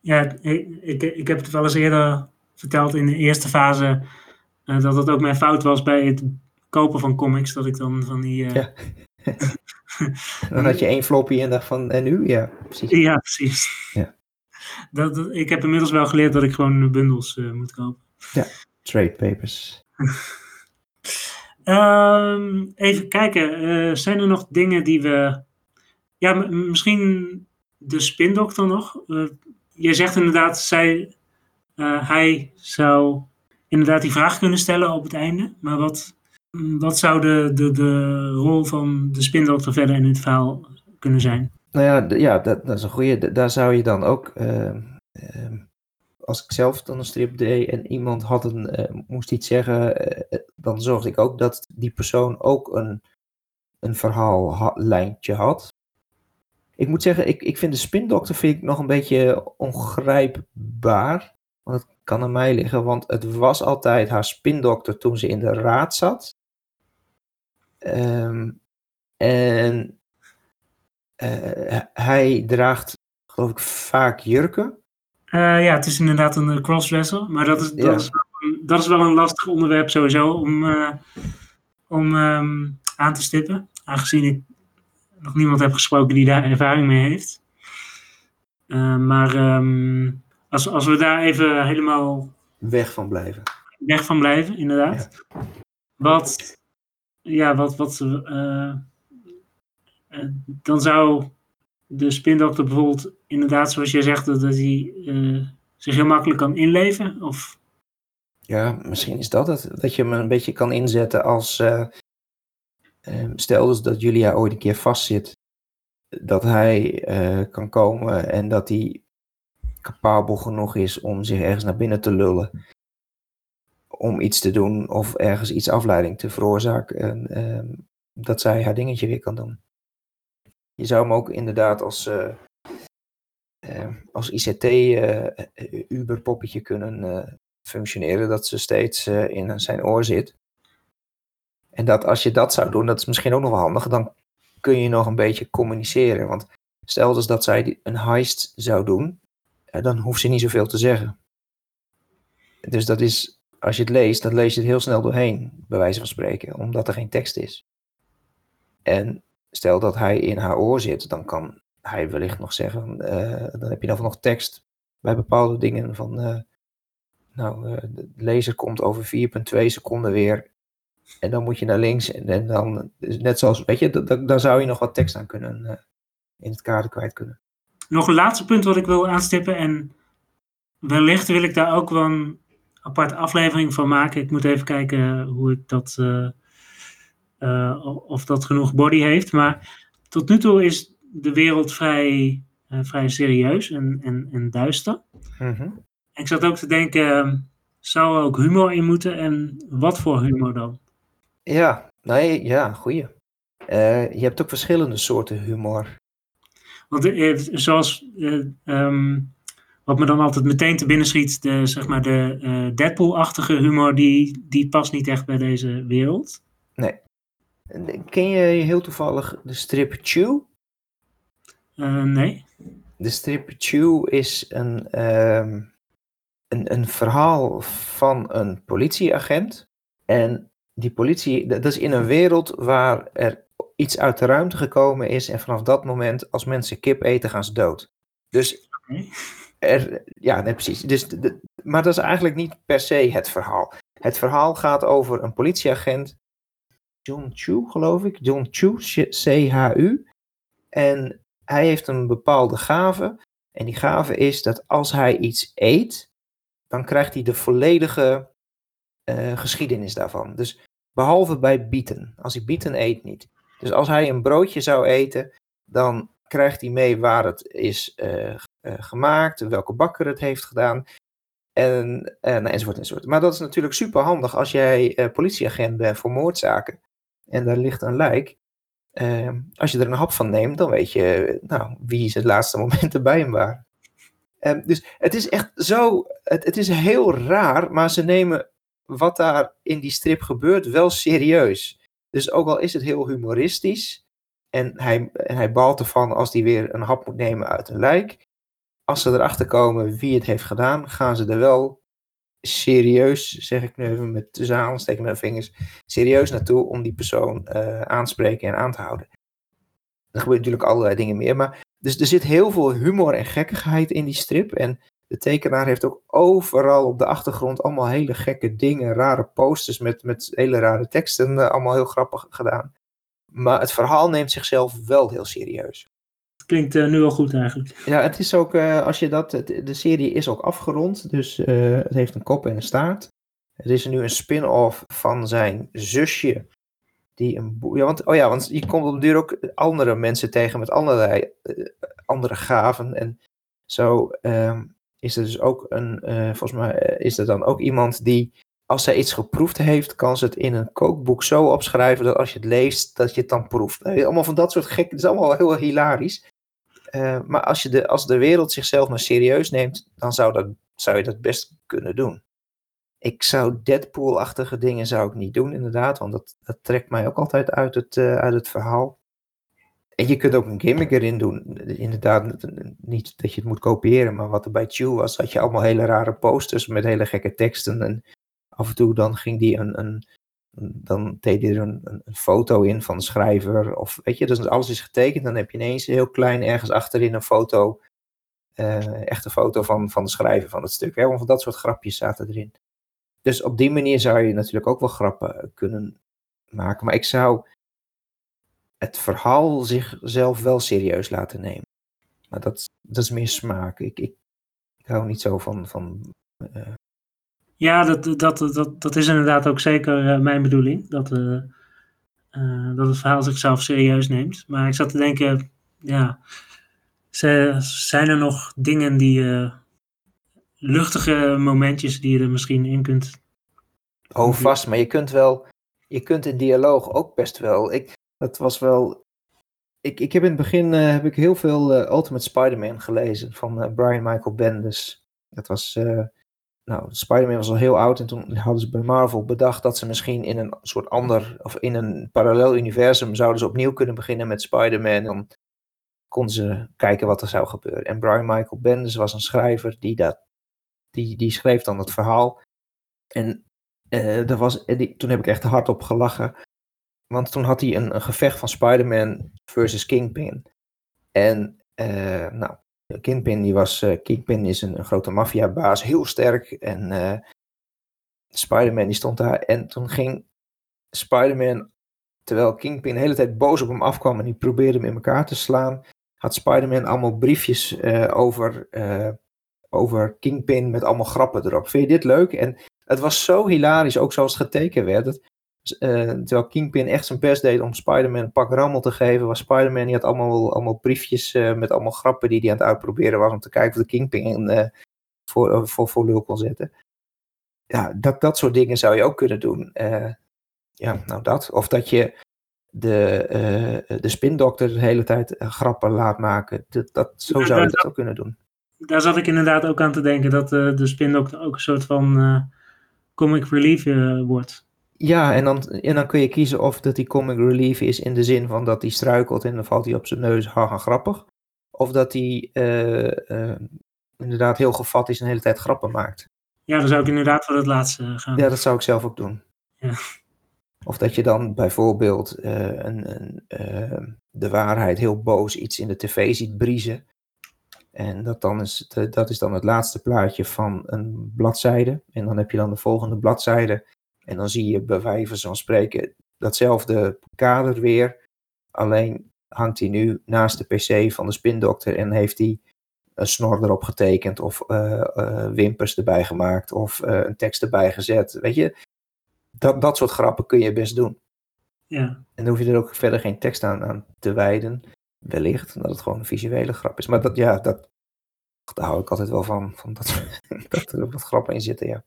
Ja, ik, ik, ik heb het wel eens eerder verteld in de eerste fase. dat het ook mijn fout was bij het kopen van comics. Dat ik dan van die. Ja. Dan had je één floppy en dacht van, en nu? Ja, precies. Ja, precies. Ja. Dat, dat- ik heb inmiddels wel geleerd dat ik gewoon bundels eh, moet kopen. Trade papers. Ehm, even kijken, eh, zijn er nog dingen die we. Ja, misschien de spindokter nog. Eh, je zegt inderdaad, zij, hij zou inderdaad die vraag kunnen stellen op het einde. Maar wat, wat zou de, de, de rol van de spindokter verder in het verhaal kunnen zijn? Nou ja, ja dat, dat is een goede. Daar zou je dan ook. ehm, ehm, als ik zelf dan een strip deed en iemand had een, eh, moest iets zeggen, eh, dan zorgde ik ook dat die persoon ook een, een verhaallijntje had. Ik moet zeggen, ik, ik vind de spindokter vind ik nog een beetje ongrijpbaar. Want het kan aan mij liggen, want het was altijd haar spindokter toen ze in de raad zat. Ehm, en eh, hij draagt, geloof ik, vaak jurken. Eh, ja, het is inderdaad een eh, crossdresser, maar dat is, dat, Ja. is, wel een- dat is wel een lastig onderwerp sowieso om, om ehm, aan te stippen. Aangezien ik nog niemand heb gesproken die daar ervaring mee heeft. Eh, maar ehm, als, als we daar even helemaal Weg van blijven. weg van blijven, inderdaad. Wat, ja, wat, wat, eh, eh, dan zou de spindokter bijvoorbeeld, inderdaad, zoals jij zegt, dat dat hij eh, zich heel makkelijk kan inleven. Of, Ja, misschien is dat het. Dat je hem een beetje kan inzetten als. stel dus dat Julia ooit een keer vastzit. Dat hij kan komen en dat hij capabel genoeg is om zich ergens naar binnen te lullen. Om iets te doen of ergens iets afleiding te veroorzaken. En, ehm, dat zij haar dingetje weer kan doen. Je zou hem ook inderdaad als, eh, eh, als ICT-Uber-poppetje kunnen eh, functioneren. Dat ze steeds eh, in zijn oor zit. En dat als je dat zou doen, dat is misschien ook nog wel handig. Dan kun je nog een beetje communiceren. Want stel dus dat zij een heist zou doen, eh, dan hoeft ze niet zoveel te zeggen. Dus dat is, als je het leest, dan lees je het heel snel doorheen, bij wijze van spreken, omdat er geen tekst is. En stel dat hij in haar oor zit, dan kan hij wellicht nog zeggen, eh, dan heb je dan nog tekst bij bepaalde dingen van, eh, nou, eh, de lezer komt over 4,2 seconden weer en dan moet je naar links en, dan, dus net zoals, weet je, da- da- daar zou je nog wat tekst aan kunnen, in het kader kwijt kunnen. nog een laatste punt wat ik wil aanstippen. En wellicht wil ik daar ook een aparte aflevering van maken. Ik moet even kijken hoe ik dat. eh, eh, of dat genoeg body heeft. Maar tot nu toe is de wereld vrij, eh, vrij serieus en, en, en duister. Mhm. En ik zat ook te denken. eh, Zou er ook humor in moeten en wat voor humor dan? Ja, nee, ja, goeie. Je hebt ook verschillende soorten humor. Want zoals eh, ehm, wat me dan altijd meteen te binnen schiet, de, zeg maar de eh, Deadpool-achtige humor, die, die past niet echt bij deze wereld. Ken je heel toevallig de strip Chew? nee. De strip Chew is een, ehm, een, een verhaal van een politieagent. En die politie, dat is in een wereld waar er iets uit de ruimte gekomen is. En vanaf dat moment, als mensen kip eten, gaan ze dood. Dus er, ja, nee, precies. Dus maar dat is eigenlijk niet per se het verhaal. Het verhaal gaat over een politieagent, John Chu, geloof ik. John Chu, C-H-U. En hij heeft een bepaalde gave. En die gave is dat als hij iets eet, dan krijgt hij de volledige uh, geschiedenis daarvan. Dus behalve bij bieten. Als hij bieten eet, niet. Dus als hij een broodje zou eten, dan krijgt hij mee waar het is uh, gemaakt, welke bakker het heeft gedaan. En, en, enzovoort, enzovoort. Maar dat is natuurlijk super handig als jij politieagent bent voor moordzaken. En daar ligt een lijk. Ehm, als je er een hap van neemt, dan weet je nou, wie het laatste momenten bij hem waren. Um, dus het is echt zo, het, het is heel raar, maar ze nemen wat daar in die strip gebeurt wel serieus. Dus ook al is het heel humoristisch, en hij, en hij balt ervan als hij weer een hap moet nemen uit een lijk. Als ze erachter komen wie het heeft gedaan, gaan ze er wel serieus, zeg ik nu even met tussen aansteken mijn vingers, serieus naartoe om die persoon uh, aanspreken en aan te houden. Er gebeuren natuurlijk allerlei dingen meer, maar dus er zit heel veel humor en gekkigheid in die strip. En de tekenaar heeft ook overal op de achtergrond allemaal hele gekke dingen, rare posters met, met hele rare teksten, uh, allemaal heel grappig gedaan. Maar het verhaal neemt zichzelf wel heel serieus. Klinkt uh, nu al goed eigenlijk. Ja, het is ook, uh, als je dat, de serie is ook afgerond, dus uh, het heeft een kop en een staart. Er is nu een spin-off van zijn zusje, die een ja, want, oh ja, want je komt op de duur ook andere mensen tegen met allerlei andere gaven. En zo um, is er dus ook een, volgens mij is er dan ook iemand die als zij iets geproefd heeft, kan ze het in een kookboek zo opschrijven dat als je het leest, dat je het dan proeft. Allemaal van dat soort gek, het is allemaal heel hilarisch. Uh, maar als, je de, als de wereld zichzelf maar serieus neemt, dan zou, dat, zou je dat best kunnen doen. Ik zou Deadpool-achtige dingen zou ik niet doen, inderdaad, want dat, dat trekt mij ook altijd uit het, uh, uit het verhaal. En je kunt ook een gimmick erin doen. Inderdaad, niet dat je het moet kopiëren, maar wat er bij Chew was, had je allemaal hele rare posters met hele gekke teksten. En af en toe dan ging die een, een dan deed hij er een, een, foto in van de schrijver. Of weet je, dus alles is getekend. Dan heb je ineens heel klein ergens achterin een foto. Uh, echte foto van, van de schrijver van het stuk. Hè? Want dat soort grapjes zaten erin. Dus op die manier zou je natuurlijk ook wel grappen kunnen maken. Maar ik zou het verhaal zichzelf wel serieus laten nemen. Maar dat, dat is meer smaak. Ik, ik, ik hou niet zo van, van uh, ja, dat, dat, dat, dat is inderdaad ook zeker uh, mijn bedoeling. Dat, uh, uh, dat het verhaal zichzelf serieus neemt. Maar ik zat te denken, ja, zijn er nog dingen die, luchtige momentjes die je er misschien in kunt... Oh, vast, maar je kunt wel, je kunt in dialoog ook best wel. Ik, dat was wel, ik, ik heb in het begin heb ik heel veel Ultimate Spider-Man gelezen van Brian Michael Bendis. Dat was nou, Spider-Man was al heel oud en toen hadden ze bij Marvel bedacht dat ze misschien in een soort ander, of in een parallel universum zouden ze opnieuw kunnen beginnen met Spider-Man. Dan konden ze kijken wat er zou gebeuren. En Brian Michael Bendis was een schrijver die dat, die, die schreef dan het verhaal. En uh, dat was, die, toen heb ik echt hardop gelachen. Want toen had hij een, een gevecht van Spider-Man versus Kingpin. En uh, nou, Kingpin, die was, uh, Kingpin is een, grote maffiabaas, heel sterk. En uh, Spider-Man die stond daar. En toen ging Spider-Man, terwijl Kingpin de hele tijd boos op hem afkwam en die probeerde hem in elkaar te slaan, had Spider-Man allemaal briefjes uh, over, over Kingpin met allemaal grappen erop. Vind je dit leuk? En het was zo hilarisch, ook zoals het getekend werd. Dat uh, terwijl Kingpin echt zijn best deed om Spider-Man een pak rammel te geven, was Spider-Man, die had allemaal, allemaal briefjes uh, met allemaal grappen die hij aan het uitproberen was om te kijken of de Kingpin uh, voor, voor, voor lul kon zetten. Ja, dat, dat soort dingen zou je ook kunnen doen. ja, nou dat. Of dat je de, de spindokter de hele tijd grappen laat maken. Dat, dat, zo zou je dat ook kunnen doen. Daar zat ik inderdaad ook aan te denken, dat de spindokter ook een soort van comic relief wordt. Ja, en dan, en dan kun je kiezen of dat die comic relief is in de zin van dat hij struikelt en dan valt hij op zijn neus, haha grappig. of dat hij eh, eh, inderdaad heel gevat is en de hele tijd grappen maakt. Ja, dan zou ik inderdaad voor het laatste gaan. Ja, dat zou ik zelf ook doen. Ja. Of dat je dan bijvoorbeeld eh, een, een, de waarheid heel boos iets in de tv ziet briezen. En dat, dan is, dat is dan het laatste plaatje van een bladzijde. En dan heb je dan de volgende bladzijde. En dan zie je bij wijze van spreken datzelfde kader weer. Alleen hangt hij nu naast de pc van de spindokter en heeft hij een snor erop getekend of eh, eh, wimpers erbij gemaakt of eh, een tekst erbij gezet. Weet je, dat, dat soort grappen kun je best doen. Ja. En dan hoef je er ook verder geen tekst aan, aan te wijden. Wellicht, omdat het gewoon een visuele grap is. Maar dat, ja, dat, daar hou ik altijd wel van. van dat, dat er wat grappen in zitten, ja.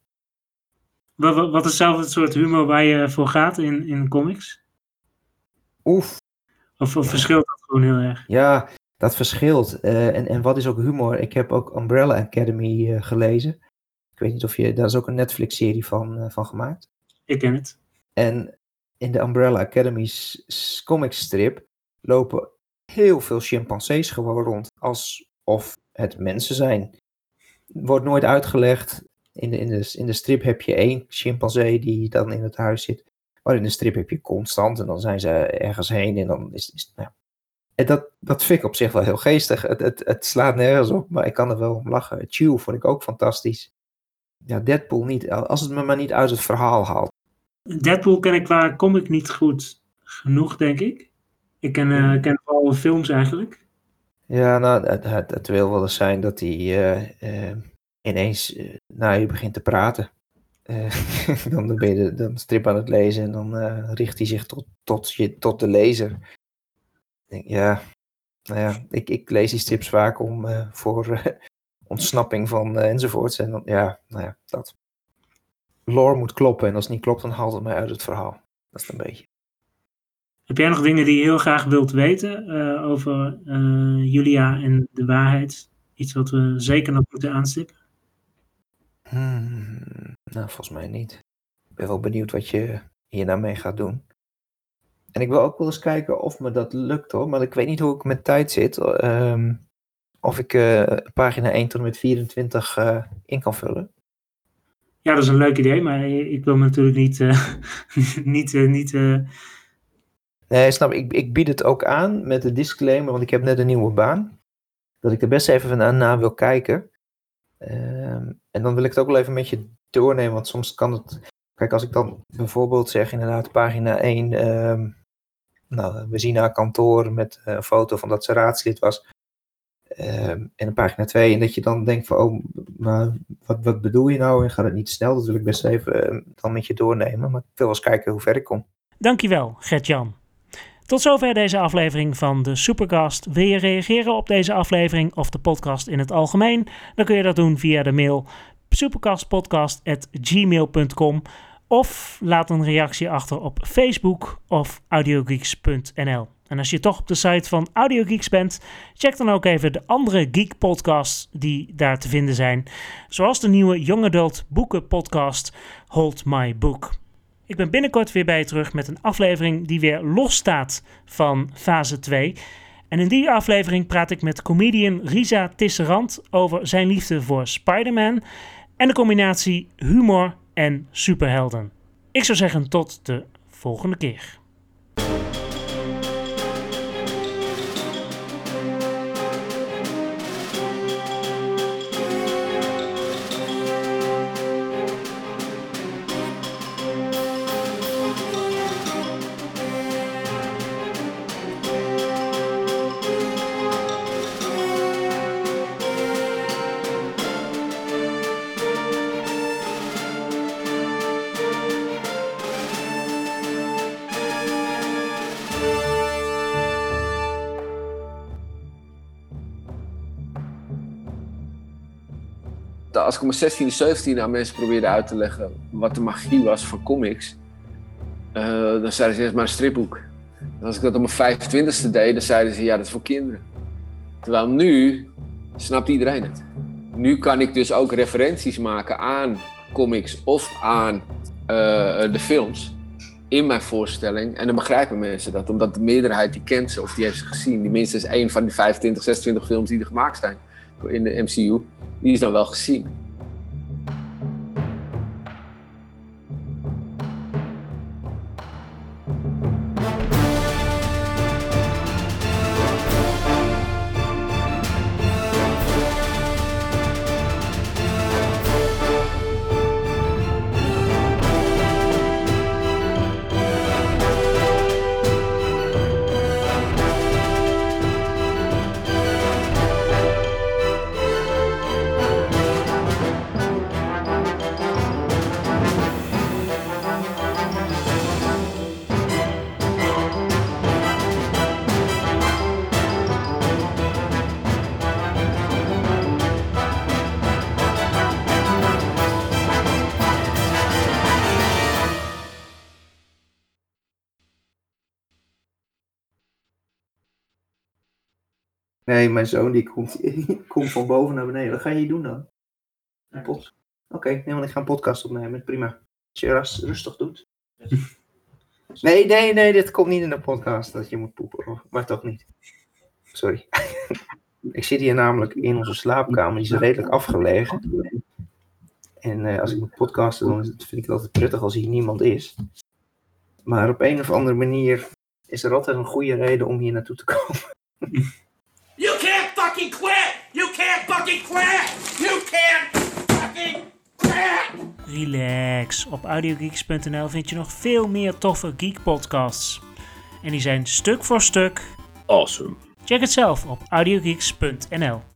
Wat, wat- is zelf het soort humor waar je voor gaat in, in comics? Oef, Of, of verschilt dat gewoon heel erg? ja, dat verschilt. Eh, en, en wat is ook humor? Ik heb ook Umbrella Academy eh, gelezen. Ik weet niet of je, daar is ook een Netflix-serie van, eh, van gemaakt. Ik ken het. En in de Umbrella Academy s- s- comic strip lopen heel veel chimpansees gewoon rond. Alsof het mensen zijn. Wordt nooit uitgelegd. In de, in, de, in de strip heb je één chimpansee die dan in het huis zit. Maar in de strip heb je constant. En dan zijn ze ergens heen. En dan is, is nou. En dat, dat vind ik op zich wel heel geestig. Het, het, het slaat nergens op. Maar ik kan er wel om lachen. Chew vond ik ook fantastisch. Ja, Deadpool niet. Als het me maar niet uit het verhaal haalt. Deadpool ken ik qua comic niet goed genoeg, denk ik. Ik ken, eh, ik ken vooral films eigenlijk. Ja, nou, het, het, het wil wel eens zijn dat hij eh, eh, ineens naar je begint te praten. Eh, dan ben je de, strip aan het lezen en dan eh, richt hij zich tot, tot, je, tot de lezer. Denk, ja, nou ja, ik, ik lees die strips vaak om voor ontsnapping van enzovoorts. En dan, ja, nou ja, dat. Lore moet kloppen en als het niet klopt, dan haalt het mij uit het verhaal. Dat is een beetje. Heb jij nog dingen die je heel graag wilt weten over Julia en de waarheid? Iets wat we zeker nog moeten aanstippen? Hmm, nou, volgens mij niet. Ik ben wel benieuwd wat je hier nou mee gaat doen. En ik wil ook wel eens kijken of me dat lukt hoor, maar ik weet niet hoe ik met tijd zit. Ehm, of ik eh, pagina 1 tot en met 24 eh, in kan vullen. Ja, dat is een leuk idee, maar ik wil me natuurlijk niet, eh, niet, niet Nee, snap, ik, ik bied het ook aan met de disclaimer, want ik heb net een nieuwe baan. Dat ik er best even na, na wil kijken. Ehm, en dan wil ik het ook wel even met je doornemen, want soms kan het... Kijk, als ik dan bijvoorbeeld zeg, inderdaad, pagina 1... ehm, nou, we zien haar kantoor met eh, een foto van dat ze raadslid was. Ehm, en een pagina 2, en dat je dan denkt van, oh, maar wat, wat bedoel je nou? En gaat het niet snel? Dat wil ik best even dan met je doornemen. Maar ik wil wel eens kijken hoe ver ik kom. Dankjewel, Gert-Jan. Tot zover deze aflevering van de Supercast. Wil je reageren op deze aflevering of de podcast in het algemeen? Dan kun je dat doen via de mail supercastpodcast.gmail.com of laat een reactie achter op Facebook of audiogeeks.nl. En als je toch op de site van Audiogeeks bent, check dan ook even de andere geek podcasts die daar te vinden zijn. Zoals de nieuwe Young Adult boeken podcast Hold My Book. Ik ben binnenkort weer bij je terug met een aflevering die weer los staat van fase 2. En in die aflevering praat ik met comedian Risa Tisserand over zijn liefde voor Spider-Man en de combinatie humor en superhelden. Ik zou zeggen tot de volgende keer. Als ik op mijn 16e, 17e aan mensen probeerde uit te leggen wat de magie was van comics, eh, dan zeiden ze eerst maar een stripboek. En als ik dat op mijn 25e deed, dan zeiden ze ja, dat is voor kinderen. Terwijl nu snapt iedereen het. Nu kan ik dus ook referenties maken aan comics of aan eh, de films. in mijn voorstelling. En dan begrijpen mensen dat, omdat de meerderheid die kent ze of die heeft ze gezien. Die minstens één van die 25, 26 films die er gemaakt zijn in de MCU, die is dan wel gezien. Nee, mijn zoon die komt, die komt van boven naar beneden. Wat ga je hier doen dan? Een pod- Oké, nee, want ik ga een podcast opnemen. Prima. Als je rustig doet. Nee, nee, nee, dit komt niet in de podcast dat je moet poepen. Maar toch niet. Sorry. Ik zit hier namelijk in onze slaapkamer. Die is redelijk afgelegen. En eh, als ik moet podcasten, dan vind ik het altijd prettig als hier niemand is. Maar op een of andere manier is er altijd een goede reden om hier naartoe te komen. You can't fucking quit! You can't fucking quit! You can't fucking quit! Relax. Op audiogeeks.nl vind je nog veel meer toffe geek podcasts. En die zijn stuk voor stuk. Awesome. Check het zelf op audiogeeks.nl.